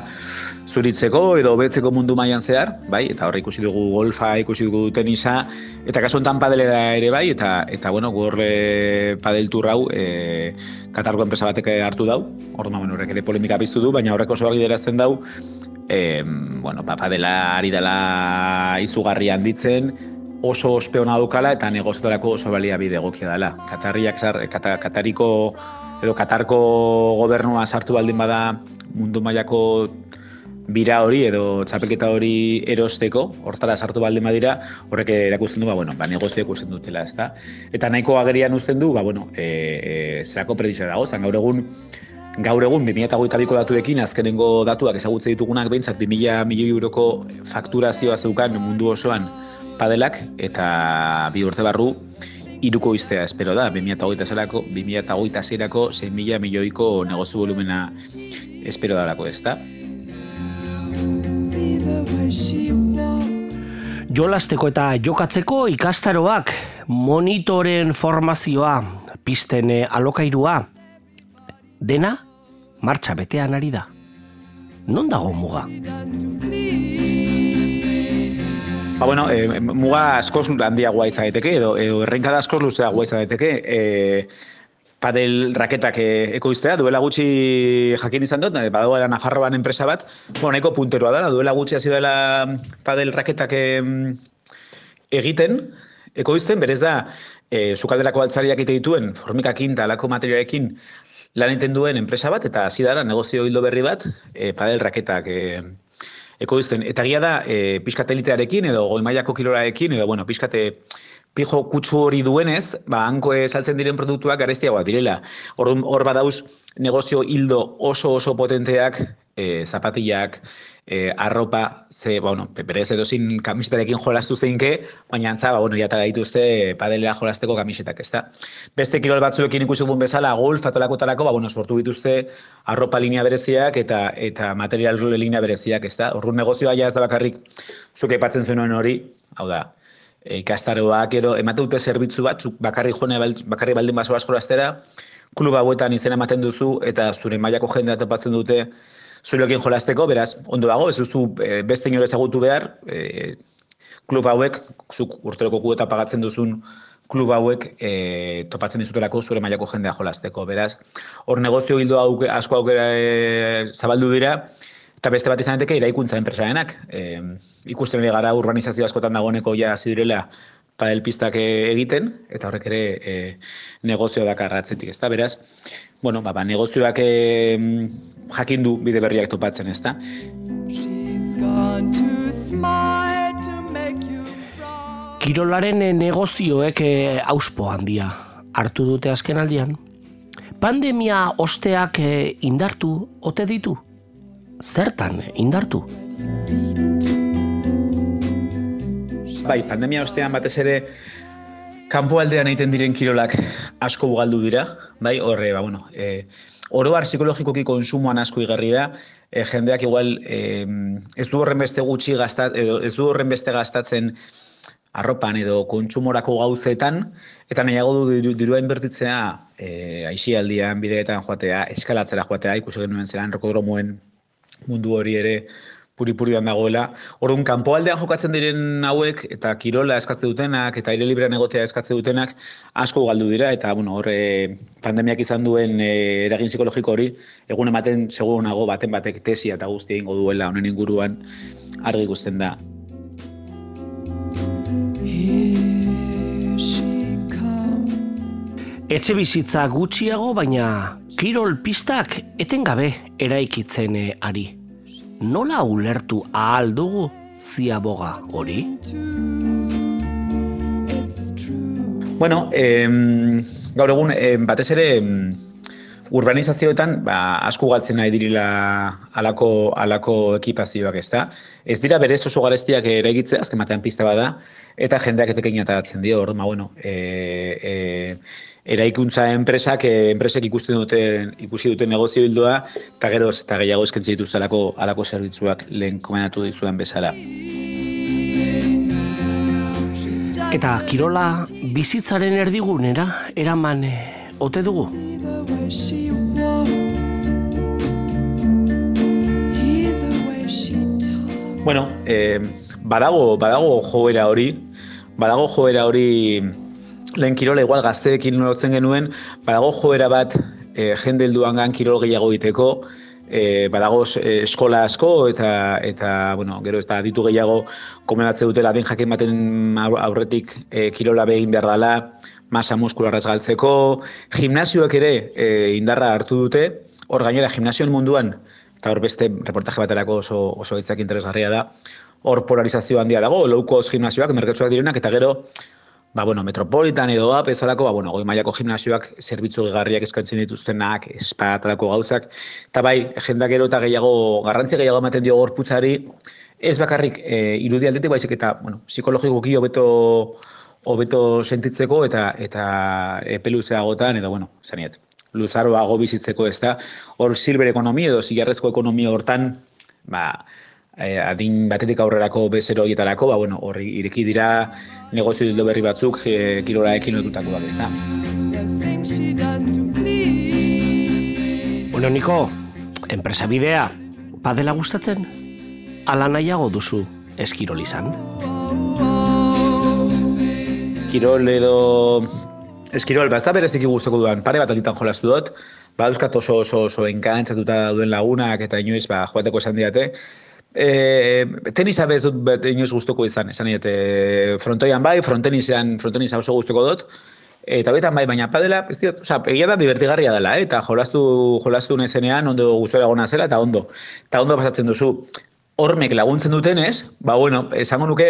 zuritzeko edo hobetzeko mundu mailan zehar, bai, eta horre ikusi dugu golfa, ikusi dugu tenisa, eta kasu honetan padelera ere bai, eta eta bueno, gorre padel hau e, Katarko enpresa batek hartu dau, orduan horrek ere polemika biztu du, baina horrek oso argi derazten dau, e, bueno, pa, padela ari dela izugarri handitzen, oso ospeona dukala eta negoziotarako oso baliabide egokia dela. Katarriak zar, kata, Katariko edo Katarko gobernua sartu baldin bada mundu mailako bira hori edo txapelketa hori erosteko, hortara sartu baldin badira, horrek erakusten du, ba, bueno, ba, negozio ikusten dutela, ezta? Eta nahiko agerian uzten du, ba, bueno, e, e, zerako predizio dago, zan gaur egun, gaur egun, 2008ko datuekin, azkenengo datuak ezagutze ditugunak behintzat, 2000 milioi euroko fakturazioa zeukan mundu osoan padelak, eta bi urte barru, iruko iztea espero da, 2008 zerako, 2008 zerako, 6 milioiko negozio volumena espero dalako, ezta? Jolasteko eta jokatzeko ikastaroak, monitoren formazioa, pisten alokairua, dena martxa betean ari da. Non dago muga? Ba, bueno, e, muga askoz handiagoa izateke, edo, edo errenkada askoz luzeagoa izateke, e, padel raketak eh, ekoiztea, duela gutxi jakin izan dut, badagoela Nafarroan enpresa bat, bueno, nahiko punteroa da, duela gutxi hasi dela padel raketak egiten, ekoizten, berez da, e, sukalderako altzariak ite dituen, formikakin eta alako materialekin lan egiten duen enpresa bat, eta hasi dara negozio hildo berri bat, e, padel raketak e, ekoizten. Eta gia da, e, pixkatelitearekin, edo goi mailako kiloraekin, edo, bueno, pixkate pijo kutsu hori duenez, ba, hanko saltzen diren produktuak garestiagoa direla. Hor, hor badauz negozio hildo oso oso potenteak, e, zapatillak, e, arropa, ze, bueno, berez edozin kamisetarekin jolastu zeinke, baina antza, ba, bueno, jatara dituzte padelera jolasteko kamisetak, ezta. Beste kirol batzuekin ikusi dugun bezala, golf, atolako talako, ba, bueno, sortu dituzte arropa linea bereziak eta eta material linea bereziak, ezta. Horrun negozioa ja ez da bakarrik, zuke aipatzen zenuen hori, hau da, e, ikastaroak ero emate dute zerbitzu bat, bakarri jone bakarri baldin baso asko astera, klub hauetan izena ematen duzu eta zure mailako jendea topatzen dute zurekin jolasteko, beraz, ondo dago, ez duzu e, beste inore ezagutu behar, e, klub hauek, zuk urteroko kuota pagatzen duzun klub hauek e, topatzen dizutelako zure mailako jendea jolasteko. Beraz, hor negozio hildo auke, asko aukera e, zabaldu dira, Eta beste bat izan daiteke iraikuntza enpresarenak. E, ikusten ere gara urbanizazio askotan dagoeneko ja hasi direla padel pistak egiten eta horrek ere e, negozio dakar atzetik, ezta? Beraz, bueno, ba, ba negozioak e, jakin du bide berriak topatzen, ezta? Kirolaren negozioek e, auspo handia hartu dute azken aldian. Pandemia osteak e, indartu ote ditu? zertan indartu? Bai, pandemia ostean batez ere kanpo aldean egiten diren kirolak asko bugaldu dira, bai, horre, ba, bueno, e, oroar psikologikoki konsumoan asko igarri da, e, jendeak igual e, ez du horren beste gutxi gastat, edo ez du horren beste gastatzen arropan edo kontsumorako gauzetan, eta nahiago du dirua inbertitzea e, aixialdian, bideetan joatea, eskalatzera joatea, ikusi genuen zelan rokodromoen mundu hori ere puri-purian dagoela. Orduan, kanpoaldean jokatzen diren hauek, eta kirola eskatze dutenak, eta aire librean egotea eskatze dutenak, asko galdu dira, eta bueno, horre pandemiak izan duen e, eragin psikologiko hori, egun ematen segur nago baten batek tesia eta guzti egingo duela honen inguruan argi ikusten da. Etxe bizitza gutxiago, baina kirol pistak etengabe eraikitzen eh, ari. Nola ulertu ahal dugu ziaboga hori? Bueno, em, gaur egun em, batez ere urbanizazioetan ba, asko galtzen nahi dirila alako, alako ekipazioak ez da. Ez dira berez oso garestiak eraigitzea, azken batean pista bada, eta jendeak etekin ataratzen dio, hor, ma, bueno, e, e, eraikuntza enpresak, e, enpresek ikusten duten, ikusi duten negozio bildoa, eta geroz, eta gehiago eskentzen dituzte alako, alako zerbitzuak lehen komendatu dizudan bezala. Eta kirola bizitzaren erdigunera eraman ote dugu. Bueno, eh, badago, badago joera hori, badago joera hori lehen kirola igual gazteekin lotzen genuen, badago joera bat eh, jende helduangan kirol gehiago egiteko, eh, badago eh, eskola asko eta eta bueno, gero ez da ditu gehiago komendatze dutela den jakin baten aur- aurretik eh, kirola begin behar dela, masa muskularraz galtzeko, gimnasioak ere eh, indarra hartu dute, hor gainera gimnasioen munduan eta hor beste reportaje baterako oso, oso hitzak interesgarria da, hor polarizazio handia dago, low cost gimnasioak, merkatsuak direnak, eta gero, ba, bueno, metropolitan edo ap, bezalako, ba, bueno, goi mailako gimnasioak, zerbitzu gehigarriak eskaintzen dituztenak, espatalako gauzak, eta bai, jendak gero eta gehiago, garrantzi gehiago ematen dio gorputzari, ez bakarrik e, irudi aldetik baizik eta, bueno, psikologikoki hobeto hobeto sentitzeko eta eta epe luzeagotan edo bueno, zaniet, luzaroago bizitzeko ez da, hor silver ekonomia edo zigarrezko ekonomia hortan, ba, eh, adin batetik aurrerako bezero horietarako, ba, bueno, horri ireki dira negozio dildo berri batzuk e, kiroraekin lotutakoak ez da. Bueno, Niko, enpresa bidea, padela gustatzen? Ala nahiago duzu eskirol izan? Kirol edo Eskirol, ba, ez da bereziki guztoko duan, pare bat alditan jolastu dut, ba, euskat oso oso oso enkantzatuta duen lagunak eta inoiz, ba, joateko esan diate. E, tenisa bez dut bet inoiz guztoko izan, esan diate, frontoian bai, frontenisean, frontenisa oso guztoko dut, eta betan bai, baina padela, ez diot, oza, egia da divertigarria dela, eh? eta jolastu, jolastu nezenean ondo gustora egona zela, eta ondo, eta ondo pasatzen duzu, hormek laguntzen dutenez, ba bueno, esango nuke,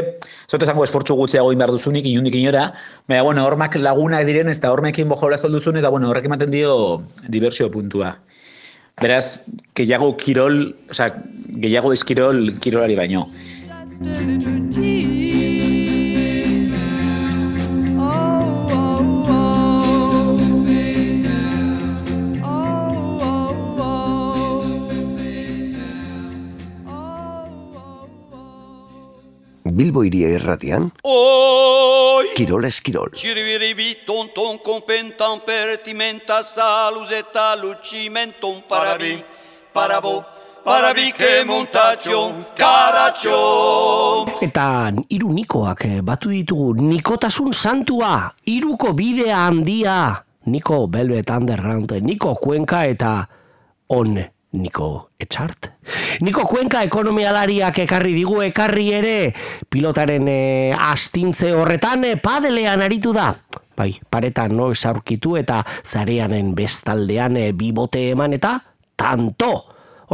zote esango esfortzu gutxiago egin behar duzunik, inundik inora, baina bueno, hormak lagunak diren eta hormekin bojola duzunez, da bueno, horrek ematen dio diversio puntua. Beraz, gehiago kirol, osea, gehiago eskirol kirolari baino. Bilbo iria irratian, Oi! Kirol Eskirol. Cirviribi ton ton compentam pertimenta salus et alucimentum parabi, parabo, parabi que montacion caraccio. Eta hiru nikoak eh, batu ditugu nikotasun santua, hiruko bidea handia, Niko Velvet Underground, Niko Kuenka eta on Niko Etxart. Niko Kuenka ekonomialariak ekarri digu ekarri ere pilotaren e, astintze horretan e, padelean aritu da. Bai, paretan noiz aurkitu eta zareanen bestaldean e, bibote eman eta tanto.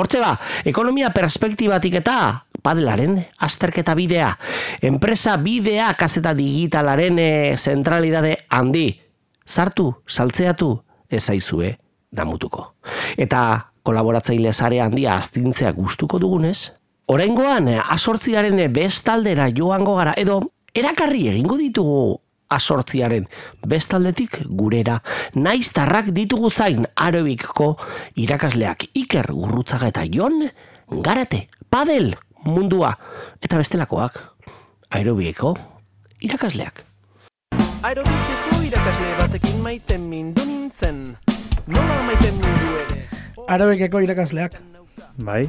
Hortze ba, ekonomia perspektibatik eta padelaren azterketa bidea. Enpresa bidea kaseta digitalaren e, zentralidade handi. Sartu, saltzeatu, ez zaizue damutuko. Eta kolaboratzaile sare handia astintzea gustuko dugunez, oraingoan asortziaren bestaldera joango gara edo erakarri egingo ditugu asortziaren bestaldetik gurera naiztarrak ditugu zain arobikko irakasleak Iker Gurrutzaga eta Jon Garate, Padel mundua eta bestelakoak aerobiko irakasleak. Aerobikeko irakasle batekin maiten mindu nintzen. Nola maiten mindu ere? Arabekeko irakasleak. Bai,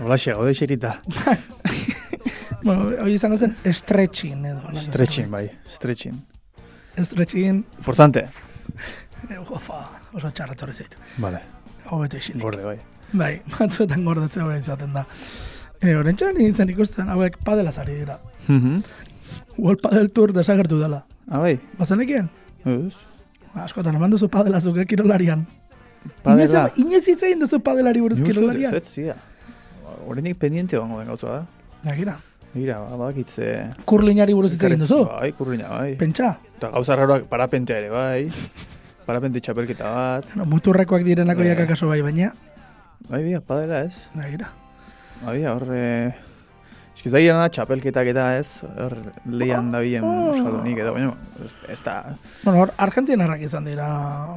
hola xe, gode xerita. [laughs] bueno, hori izango zen stretching edo. Stretching, bai, stretching. Stretching. Importante. Eh, Ufa, oso txarra torri zait. Vale. Hobeto isilik. Gorde, bai. Bai, [laughs] batzuetan gordetzea bai izaten da. E, Horentxan nintzen ikusten, hauek padelaz ari dira. Mhm. World Padel Tour desagertu dela. Ah, bai. Bazenekien? Ez. Askotan, eman duzu padelazuk eh, kirolarian. Padela. Inoiz hitz egin duzu padelari buruz kirolarian. Ez, zia. Horrenik pendiente bango den gauza, da. Nagira. Mira, badakit ze... Kurlinari buruz hitz egin duzu? Bai, kurlina, bai. Pentsa. Eta gauza raroak parapentea ere, bai. parapente txapelketa bat. No, muturrekoak direnako Eh. jakak kaso bai, baina. Bai, bia, padela ez. Nagira. Bai, hor... Eh, Eskiz da txapelketak eta ez, hor lehian da bien Oh. Euskaldunik edo, baina ez, ez da... Bueno, hor, Argentinarrak izan dira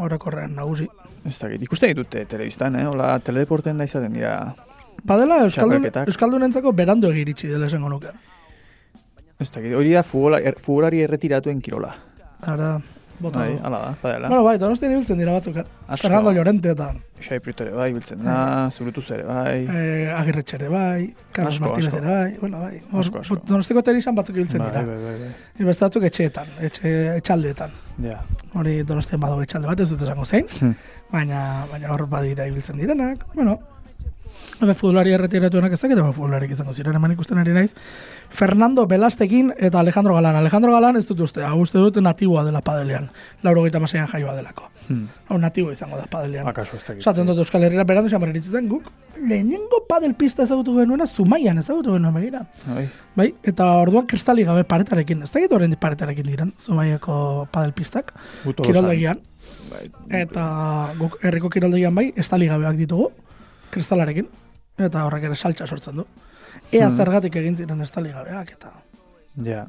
orokorrean nagusi. Ez da, ikusten ditute telebistan, eh? Hola, teledeporten da izaten dira... Padela Euskaldun. Euskaldunentzako berandu egiritsi dela esango nuke. Ez da, hori da er, futbolari erretiratuen kirola. Ara, bota. Bai, ala da, padela. Bueno, bai, donostian ibiltzen dira batzuk. eh? Asko. Fernando Llorente eta Xai Prieto bai, biltzen da, zurutuz ere bai. eh, Agirretxe ere bai, Carlos Asko, Martínez ere bai, bueno, bai. Asko, asko. Donostiko tenisan batzuk ibiltzen Bai, dira. bai, bai, bai. Eta Beste batzuk etxeetan, etxe, etxaldeetan. Ja. Hori donostian badago etxalde bat, ez dut esango zein. Hmm. baina, baina hor badira ibiltzen direnak, bueno, Ebe futbolari erretiratuenak ez dakit, ebe futbolarik izango ziren, hemen ikusten ari naiz. Fernando Belastekin eta Alejandro Galan. Alejandro Galan ez dut uste, hau uste dut natiboa dela padelean. Lauro gaita jaioa delako. Hmm. Hau natibo izango da padelean. Akaso ez dakit. Zaten dut Euskal Herriera berandu izan berritzen guk. Lehenengo padel pista ezagutu genuena, Zumaian ezagutu genuen begira. Bai. Eta orduan kristali gabe paretarekin. Ez dakit horrein paretarekin diren, Zumaiako padel pistak. Kiroldegian. Bai. Eta guk herriko kiroldegian bai, estali gabeak ditugu, kristalarekin. Eta horrek ere saltza sortzen du. Ea Hmm. zergatik egin ziren estali gabeak, eta, Ja.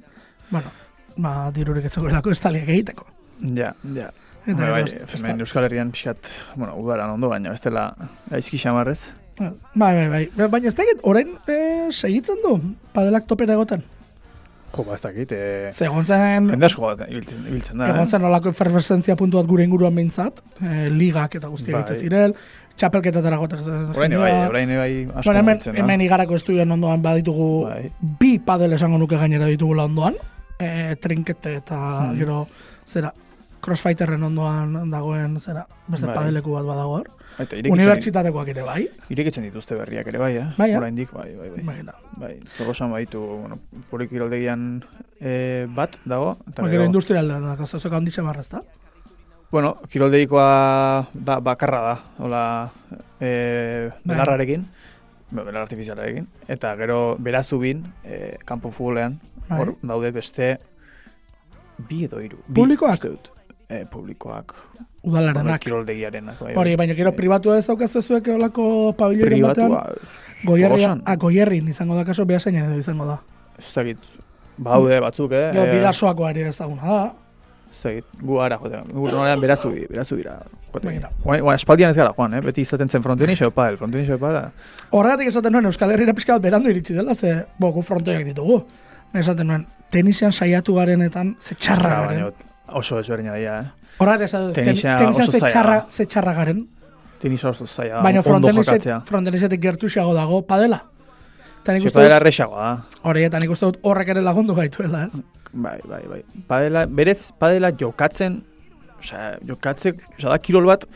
bueno, ba, dirurik ez zegoelako estaliak egiteko. Ja, ja. Eta Bai, bai, Euskal Herrian pixkat, bueno, udaran ondo, baina ez dela gaizki xamarrez. Bai, bai, bai. Baina ez dakit, orain eh, segitzen du, padelak topera egoten. Jo, ba, ez dakit. Eh, Ze egon zen, Jende asko bat ibiltzen, ibiltzen da, egon eh? zen olako eferveszentzia puntu bat gure inguruan behintzat, eh, ligak eta guztiak Bai. egiten ziren, txapelketatara gotak. Orain bai, orain bai asko Bueno, hemen, da. hemen igarako estudioan ondoan baditugu Bai. bi padel esango nuke gainera ditugula ondoan. E, trinkete eta Hmm. gero, zera, crossfighterren ondoan dagoen, zera, beste Bai. padeleku bat badago hor. Unibertsitatekoak ere bai. Irekitzen dituzte berriak ere bai, eh? Bai, eh? Oraindik, bai, bai, bai. Imagina. Bai, Tolosan baitu, bueno, polikiroldegian eh, bat dago. Eta gero industrialdean da, kazozoka handitxe marra, ezta? Bueno, kiroldegikoa ba, bakarra da, hola, e, belarrarekin, be- belar artifizialarekin, eta gero berazubin, e, kanpo futbolean, Bai. hor daude beste bi edo hiru. Publikoak? dut. E, publikoak. Udalarenak. Bai, Kiroldegiarenak. Bai, Hori, bai. baina gero pribatua ez daukazu zuek olako pabiloiren batean. Pribatua, Goierri, Tolosan. ah, goierrin izango da kaso, behaseinen edo izango da. Ez dakit, baude batzuk, eh? Eh, bidasoako ari ezaguna da. Ez dakit, gu ara joaten, gu normalean berazubi, berazubira. joaten. Begira. Guain- guain, espaldian ez gara joan, eh? Beti izaten zen frontenis edo padel, frontenis edo padel. Horregatik esaten nuen Euskal Herriera pixka bat berandu iritsi dela, ze, bo, gu frontoiak ditugu. Esaten nuen, tenisian saiatu garenetan, ze txarra garen. Oso desberdina dira, eh? Horregatik esaten dut, ten- Tenisa tenisian oso ze txarra, da. ze txarra garen. Tenisa oso zaila, Baina jokatzea. frontenisetik gertuxago dago padela. Eta nik Ze uste padela dut, erresagoa da. hori, eta nik uste dut horrek ere lagundu gaituela, ez? Bai, bai, bai. Padela, berez, padela jokatzen, osea, jokatzek, osea, da kirol bat,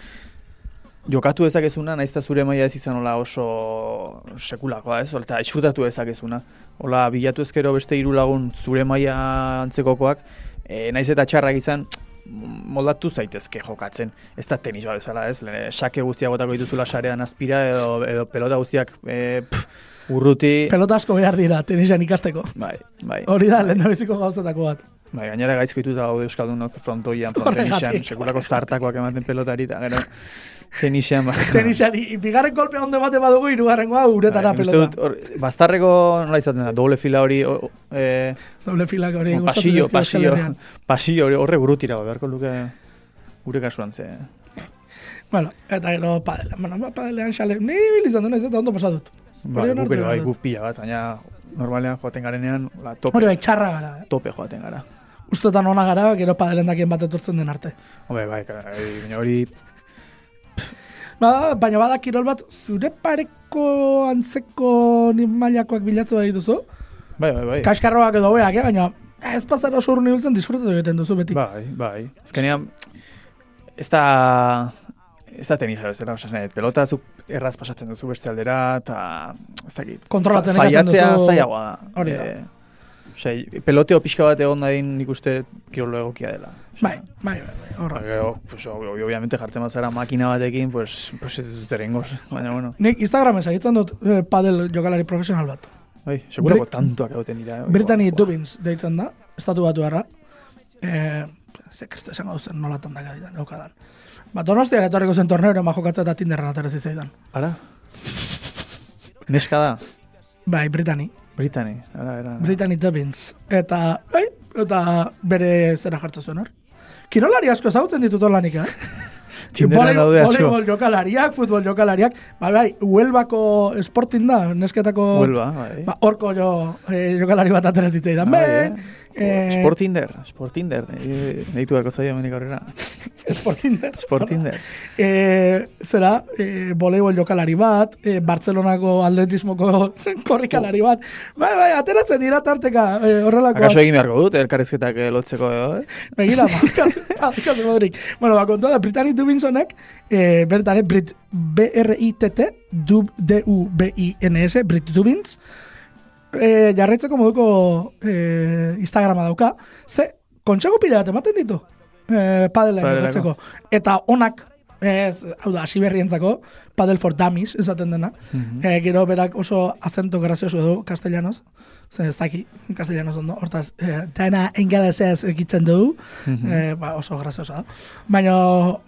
jokatu dezakezuna, naizta zure maila ez izan hola oso sekulakoa, ez? Eta disfrutatu dezakezuna. Hola, bilatu ezkero beste hiru lagun zure maila antzekokoak, e, naiz eta txarrak izan, moldatu zaitezke jokatzen. Ez da tenis bat bezala, ez? Lehen, sake guztiak botako dituzula sarean azpira, edo, edo pelota guztiak e, pff, urruti. Pelota asko behar dira, tenisian ikasteko. Bai, bai. Hori da, lehen biziko gauzatako bat. Bai, gainera gaizko dituta gaude euskaldunok frontoian, Horregatik. frontenixan, sekulako zartakoak ematen pelotari, eta gero tenixan, ba. Tenisian, i- bigarren kolpea ondo bate badugu, irugarrengoa uretara Bai, pelota. dut, hor, bastarreko nola izaten da, doble fila hori, o, eh, Doble filak hori gustatzen pasillo, pasillo, pasillo hori horre burutira, beharko luke gure kasuan ze. Bueno, eta gero padela. Bueno, padelean xale, ni bil izan du naiz eta ondo pasatut. Hori guk onartu ere bai, guk pila bat, baina normalean joaten garenean, la, tope, Hori bai, txarra gara. eh? tope joaten gara. Ustetan ona gara, gero padelen dakien bat etortzen den arte. Hombre, bai, bai, baina hori, Ba, baina bada kirol bat, zure pareko antzeko ni mailakoak bilatzen bat dituzu. bai, bai, bai. Kaskarroak edo beak, eh? baina ez pasara oso urni biltzen disfrutatu egiten duzu beti. Bai, bai. Azkenean, ez da... Ez da tenisa bezala, nahi dut, pelota zuk erraz pasatzen duzu beste aldera, eta ez dakit. Kontrolatzen fa- ikasten Faiatzea duzu. zailagoa da. Hori da. Eh, Osea, peloteo pixka bat egon dadin nik uste kirolo egokia dela. Bai, bai, bai, bai, horra. Ba, Gero, pues, ob- ob- obviamente jartzen bat makina batekin, pues, pues ez dut erengoz. Baina, bueno. Nik Instagramen segitzen dut eh, padel jokalari profesional bat. Bai, segurako Bri- tantoak egoten dira. eh, Brittany jo. Dubbins deitzen da, estatu batu erra. E, ze kesto esango duzen nolatan da daukadan. Ba, donostia etorriko zen torneo, ma jokatza eta tinderra atera zitzaidan. Ara? Neska da? Bai, Britani. Britani, ara, ara. Brittany Dobbins. Eta, bai, eta bere zera jartzen zuen hor. Kirolari asko zautzen ditut olanik, eh? Daude. Voleibol jokalariak, futbol jokalariak, bai, bai, Huelbako Sporting da, nesketako... Huelva, bai. Ba, horko jo, eh, jokalari bat atera zitzaidan. Bai, Bai, eh, Sportinder, Sportinder. E, Neitu dako zaio hemenik aurrera. [laughs] Sportinder. Sportinder. eh, zera, eh, voleibol jokalari bat, eh, Barcelonako atletismoko [laughs] korrikalari bat. Bai, bai, ateratzen dira tarteka eh, horrelako. Akaso egin beharko dut, elkarrizketak eh, lotzeko, eh? Begira, ba, kasu, kasu. Bueno, ba, kontua da, Brittany Dubinsonek, eh, bertan, eh, Brit, B-R-I-T-T, Dub, D-U-B-I-N-S, Brit Dubins, eh, jarraitzeko moduko eh, Instagrama dauka, ze, kontxako pila bat ematen ditu, eh, padela jokatzeko. Eta onak, ez, hau da, asiberrientzako, padel for dummies, esaten dena. Mhm. Eh, gero berak oso acento grazioso du, castellanos, ze ez daki, castellanos ondo, hortaz, eh, dena engelesez egitzen du, Mhm. eh, ba, oso graziosa da. Baina,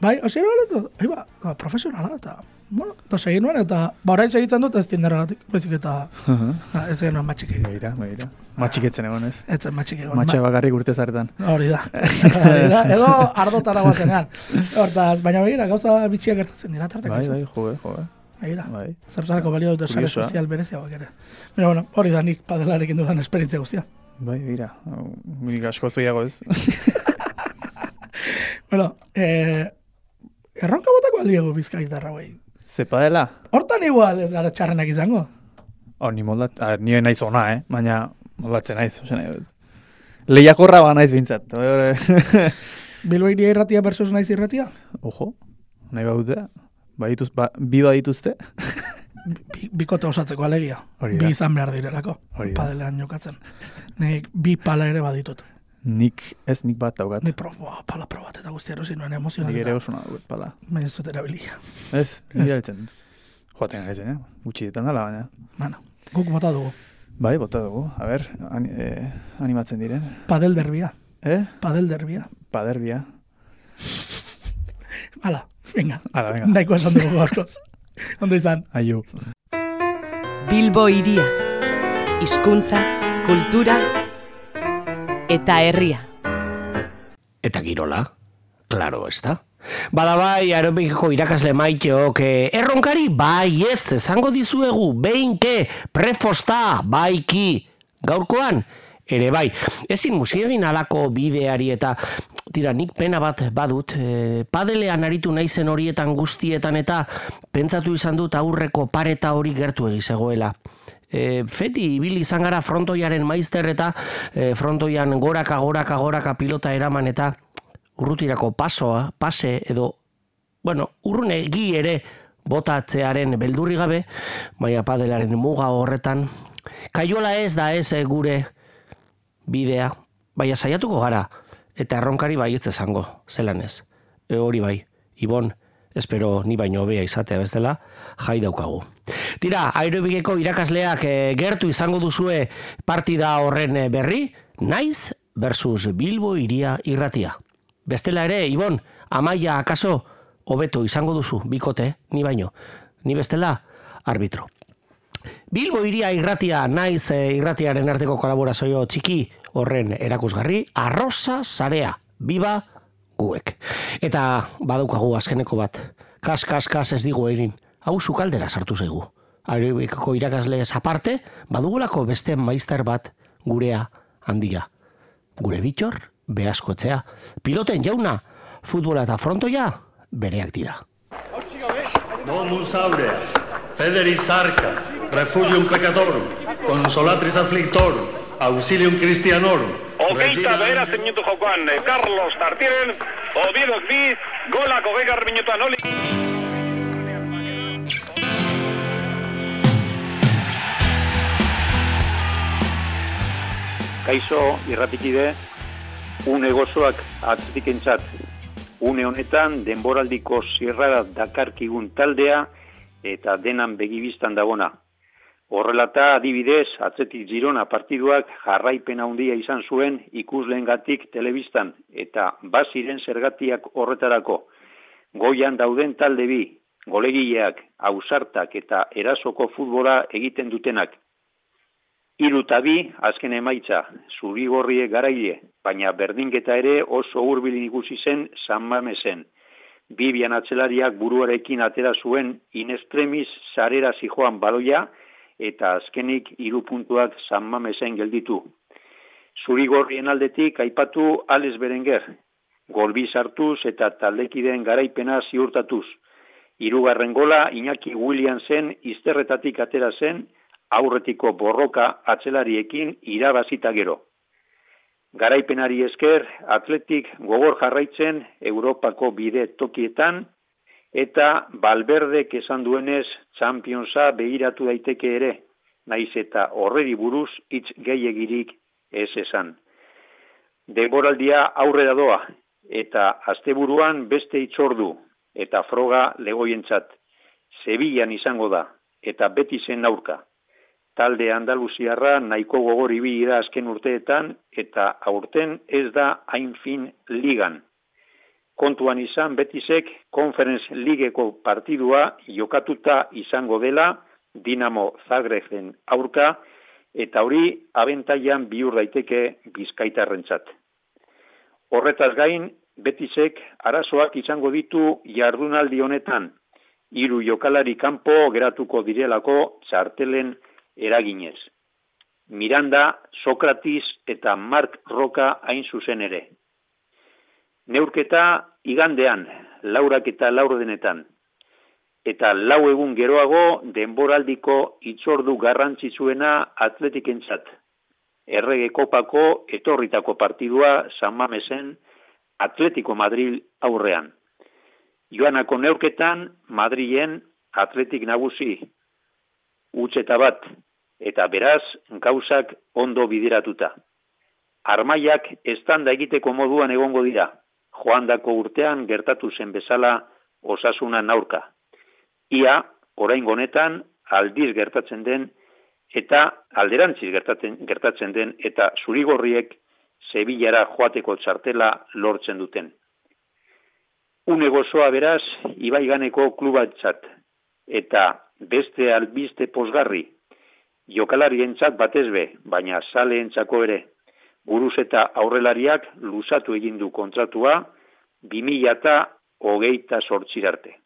bai, hasi edo, bai, ba, ba, profesionala, eta, bueno, eta segin nuen, eta, ba, orain segitzen dut ez tinderragatik, bezik eta, Mhm. ba, ez genuen matxik egin. Begira, begira. Matxiketzen egon ez. Etzen matxik egon. Matxe Ma- bakarrik urte zaretan. Hori da. [laughs] Hori da. Edo ardotara guazenean. Hortaz, baina begira, gauza bitxiak gertatzen dira tarteko. Bai, bai, jo, eh, jo. Begira. Bai. Zertarako balio dute sare sozial bereziagoak ere. Baina, bueno, hori da nik padelarekin dudan esperientzia guztia. Bai. Hau, Nik asko zoiago ez. [laughs] Bueno, eh, erronka botako aldiego bizkaitarra guai. Zepa dela? Hortan igual ez gara txarrenak izango. Oh, ni moldat, a, ni naiz ona, eh? Baina moldatzen naiz, osen nahi dut. Lehiakorra ba naiz bintzat. [laughs] Bilbo iria irratia versus naiz irratia? Ojo, nahi badute. Badituz, ba, bi badituzte. Bi, bikote osatzeko alegia. Bi izan behar direlako. Padelean jokatzen. Nik bi pala ere baditut. Nik, ez nik bat daukat. Ni pro, boa, pala probat eta guzti erosi nuen emozionatu. Nik ere oso dut, pala. Baina ez dut erabilia. Ez, nire altzen. Joaten gaitzen, eh? Gutxi ditan dela, baina. Bueno, guk bota dugu. Bai, bota dugu. A ber, ani, eh, animatzen diren. Padel derbia. Eh? Padel derbia. Paderbia. Hala, venga. Hala, venga. Nahiko esan dugu gaurkoz. Ondo izan. Aio. Bilbo iria. Hizkuntza, kultura eta herria. Eta girola, klaro, ez da? Bada bai, aerobikiko irakasle maiteok, eh, erronkari bai ez, esango dizuegu, beinke, prefosta, baiki, gaurkoan, ere bai. Ezin musigegin alako bideari eta tira, nik pena bat badut, eh, padelean aritu naizen horietan guztietan eta pentsatu izan dut aurreko pareta hori gertu egizegoela. E, feti ibili izan gara frontoiaren maizter eta e, frontoian goraka, goraka, goraka pilota eraman eta urrutirako pasoa, pase edo, bueno, urrune gi ere botatzearen beldurri gabe, baina padelaren muga horretan, kaiola ez da ez gure bidea, baina saiatuko gara, eta erronkari baietz esango, zelan ez. E, hori bai, Ibon, espero ni baino hobea izatea bezala, jai daukagu. Tira, aerobikeko irakasleak eh, gertu izango duzue partida horren eh, berri, naiz versus Bilbo iria irratia. Bestela ere, Ibon, amaia akaso hobeto izango duzu, bikote, ni baino. Ni bestela, arbitro. Bilbo iria irratia naiz eh, irratiaren arteko kolaborazio txiki horren erakusgarri, arroza sarea, biba guek. Eta badaukagu azkeneko bat, kas, kas, kas ez digu egin, hau sukaldera sartu zaigu. Aerobikoko irakasle aparte, badugulako beste maizter bat gurea handia. Gure bitxor, behaskoetzea. Piloten jauna, futbola eta frontoia, bereak dira. Domus aurea, federis arca, refugium peccatorum, consolatris afflictorum, auxilium Christianorum. Hogeita bederazten minutu jokoan eh, Carlos Tartieren, Obiedok bi, golak hogeigar minutuan oli. Kaixo irratikide, une gozoak atzetik entzat. Une honetan denboraldiko zirrara dakarkigun taldea eta denan begibistan dagona. Horrelata adibidez, atzetik Girona partiduak jarraipen handia izan zuen ikusleengatik telebistan eta baziren zergatiak horretarako. Goian dauden talde bi, golegileak, ausartak eta erasoko futbola egiten dutenak. Hiru eta bi, azken emaitza, zurigorrie garaile, baina berdinketa ere oso hurbil ikusi zen San Mamesen. Bibian atzelariak buruarekin atera zuen inestremis sarera zijoan baloia eta azkenik hiru puntuak San Mamesen gelditu. Zurigorrien aldetik aipatu Alex Berenger, golbi sartuz eta taldekideen garaipena ziurtatuz. Hirugarren gola Iñaki Williamsen izterretatik atera zen aurretiko borroka atzelariekin irabazita gero. Garaipenari esker, atletik gogor jarraitzen Europako bide tokietan, eta balberdek esan duenez Championsa behiratu daiteke ere, naiz eta horreri buruz hitz gehiagirik ez esan. Deboraldia aurrera doa, eta asteburuan beste itzordu, eta froga legoientzat. Zebilan izango da, eta beti zen aurka talde Andaluziarra nahiko gogor ibili da azken urteetan eta aurten ez da hain fin ligan. Kontuan izan betisek Conference Ligeko partidua jokatuta izango dela Dinamo Zagreben aurka eta hori abentaian bihur daiteke bizkaitarrentzat. Horretaz gain, betisek arazoak izango ditu jardunaldi honetan, hiru jokalari kanpo geratuko direlako txartelen eraginez. Miranda, Sokratis eta Mark Roka hain zuzen ere. Neurketa igandean, laurak eta laurdenetan. Eta lau egun geroago denboraldiko itzordu garrantzizuena atletik entzat. Errege kopako etorritako partidua San Mamesen Atletico Madrid aurrean. Joanako neurketan Madrilen atletik nagusi. Utseta bat, eta beraz gauzak ondo bideratuta. Armaiak estanda egiteko moduan egongo dira, joandako urtean gertatu zen bezala osasuna naurka. Ia, orain honetan aldiz gertatzen den, eta alderantziz gertatzen, gertatzen den, eta zurigorriek zebilara joateko txartela lortzen duten. Une gozoa beraz, ibaiganeko klubatzat, eta beste albiste posgarri, jokalarientzat batez be, baina saleentzako ere. Buruz eta aurrelariak luzatu egin du kontratua 2000 eta hogeita sortzirarte.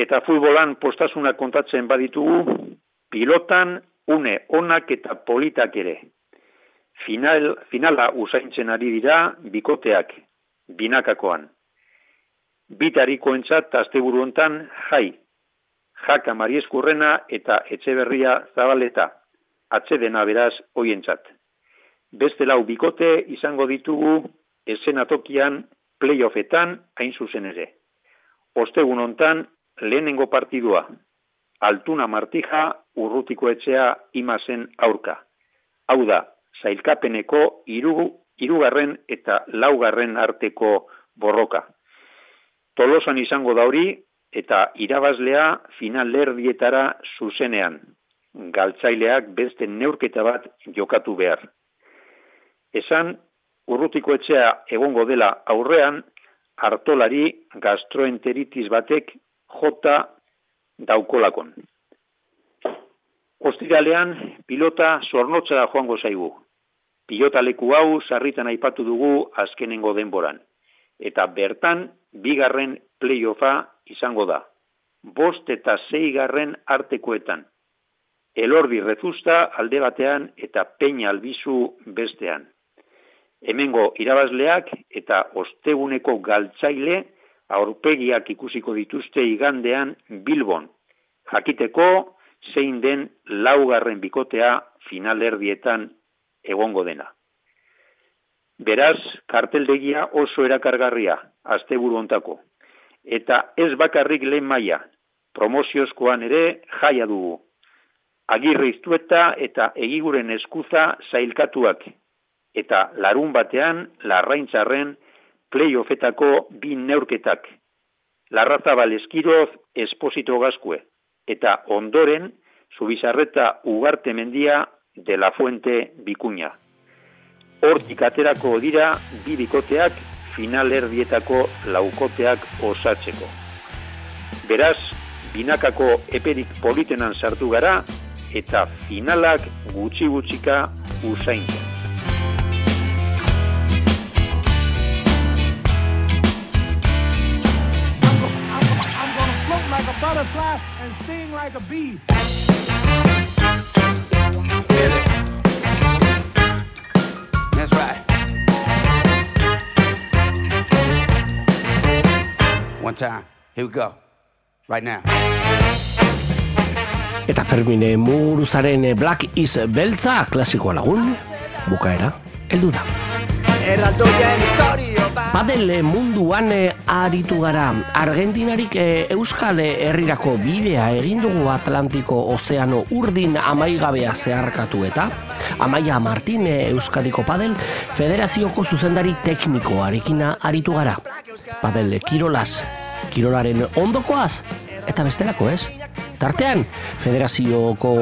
Eta futbolan postasuna kontatzen baditugu, pilotan une onak eta politak ere. Final, finala usaintzen ari dira bikoteak, binakakoan. Bitariko entzat, azte hontan jai, jaka marieskurrena eta etxeberria zabaleta, atxedena beraz hoientzat. Beste lau bikote izango ditugu esenatokian playoffetan hain zuzen ere. Ostegun hontan lehenengo partidua, altuna martija urrutiko etxea imazen aurka. Hau da, zailkapeneko iru, irugarren eta laugarren arteko borroka. Tolosan izango da hori, eta irabazlea final lerdietara zuzenean, galtzaileak beste neurketa bat jokatu behar. Esan, urrutiko etxea egongo dela aurrean, hartolari gastroenteritis batek jota daukolakon. Ostiralean, pilota zornotzara joango zaigu. Pilota leku hau sarritan aipatu dugu azkenengo denboran. Eta bertan, bigarren playoffa izango da. Bost eta zeigarren artekoetan. Elordi rezusta alde batean eta peina albizu bestean. Hemengo irabazleak eta osteguneko galtzaile aurpegiak ikusiko dituzte igandean Bilbon. Jakiteko zein den laugarren bikotea finalerdietan egongo dena. Beraz, karteldegia oso erakargarria, asteburu ontako eta ez bakarrik lehen maila, promoziozkoan ere jaia dugu. Agirre iztueta eta egiguren eskuza zailkatuak, eta larun batean larraintzarren playoffetako bin neurketak. Larrazabal eskiroz esposito gazkue, eta ondoren Zubizarreta ugarte mendia de la fuente bikuña. Hortik aterako dira bi bikoteak final erdietako laukoteak osatzeko. Beraz, binakako eperik politenan sartu gara eta finalak gutxi gutxika usaintzen. a butterfly and sting like a bee. That's right. One time. Here we go. Right now. Eta Fermine Muguruzaren Black is Beltza klasikoa lagun, bukaera, heldu da. Padel munduan eh, aritu gara. Argentinarik eh, Euskal Herrirako bidea egin dugu Atlantiko Ozeano urdin amaigabea zeharkatu eta Amaia Martin eh, Euskadiko Padel Federazioko zuzendari teknikoarekina aritu gara. Padel Kirolas, Kirolaren ondokoaz eta bestelako ez. Tartean, Federazioko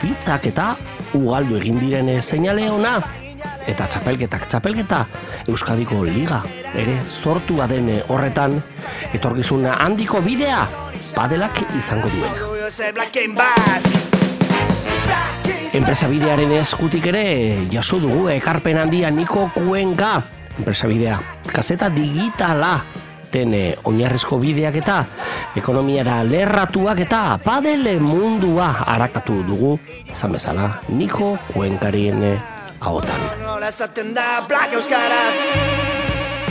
fitzak eta ugaldu egin diren seinale ona eta txapelketak txapelketa Euskadiko Liga ere sortua den horretan etorkizun handiko bidea padelak izango duena. Enpresa bidearen eskutik ere jaso dugu ekarpen handia Niko Kuenga enpresa bidea kaseta digitala den eh, oinarrizko bideak eta ekonomiara lerratuak eta padele mundua arakatu dugu esan bezala Niko Kuenkarien eh, ahotan. Euskaraz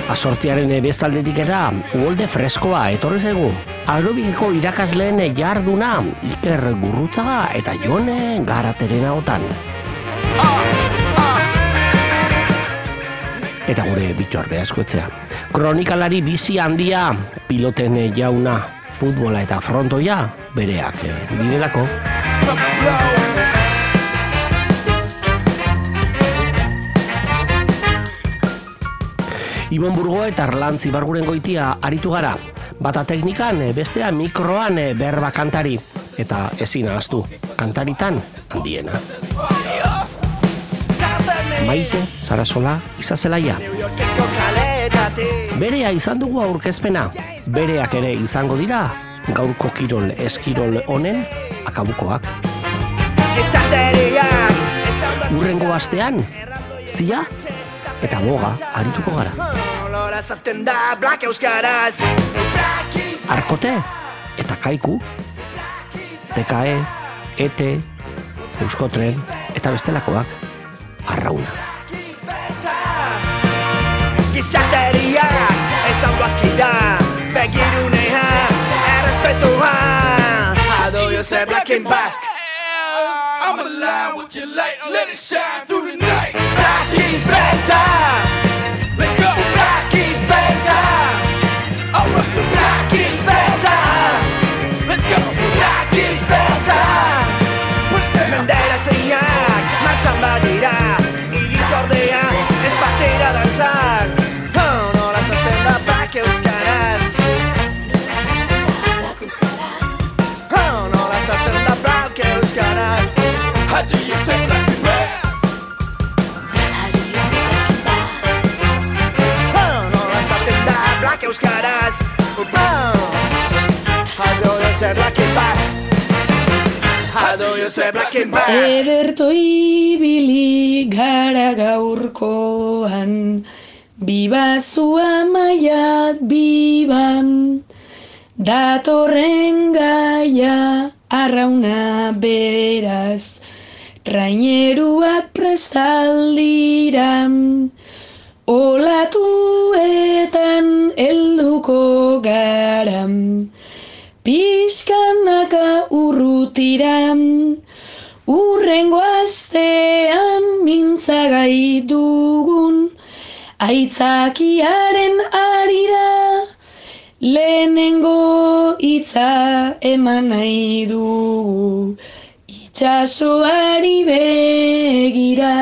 Asortziaren bestaldetik eta uolde freskoa etorri zaigu. Agrobikeko irakasleen jarduna Iker Gurrutzaga eta Jone Garateren ahotan. Eta gure bitxorbea eskoetzea. Kronikalari bizi handia piloten jauna futbola eta frontoia bereak eh, direlako. Ibon Burgo eta Arlantz Ibarguren goitia aritu gara. Bata teknikan, eh, bestea mikroan eh, berba kantari. Eta ezin ahaztu, kantaritan handiena. Maite, Sarasola, Izazelaia. Berea izan dugu aurkezpena. Bereak ere izango dira, gaurko kirol eskirol honen akabukoak. Urrengo astean, zia eta boga arituko gara. Arkote eta kaiku, TKE, ET, Euskotren eta bestelakoak arrauna. Gizateria esan duazkida Begirunea errespetua How do you say black and? I'm alive with your light, let it shine through the night. Black is better Ederto ibili gara gaurkoan, biba zua maia biban, datorren gaia arrauna beraz, traineruak prestaldiran, olatuetan helduko garam, Pizkanaka urrutiran, urrengo astean mintzagai dugun, aitzakiaren arira, lehenengo hitza eman nahi dugu, itxasoari begira.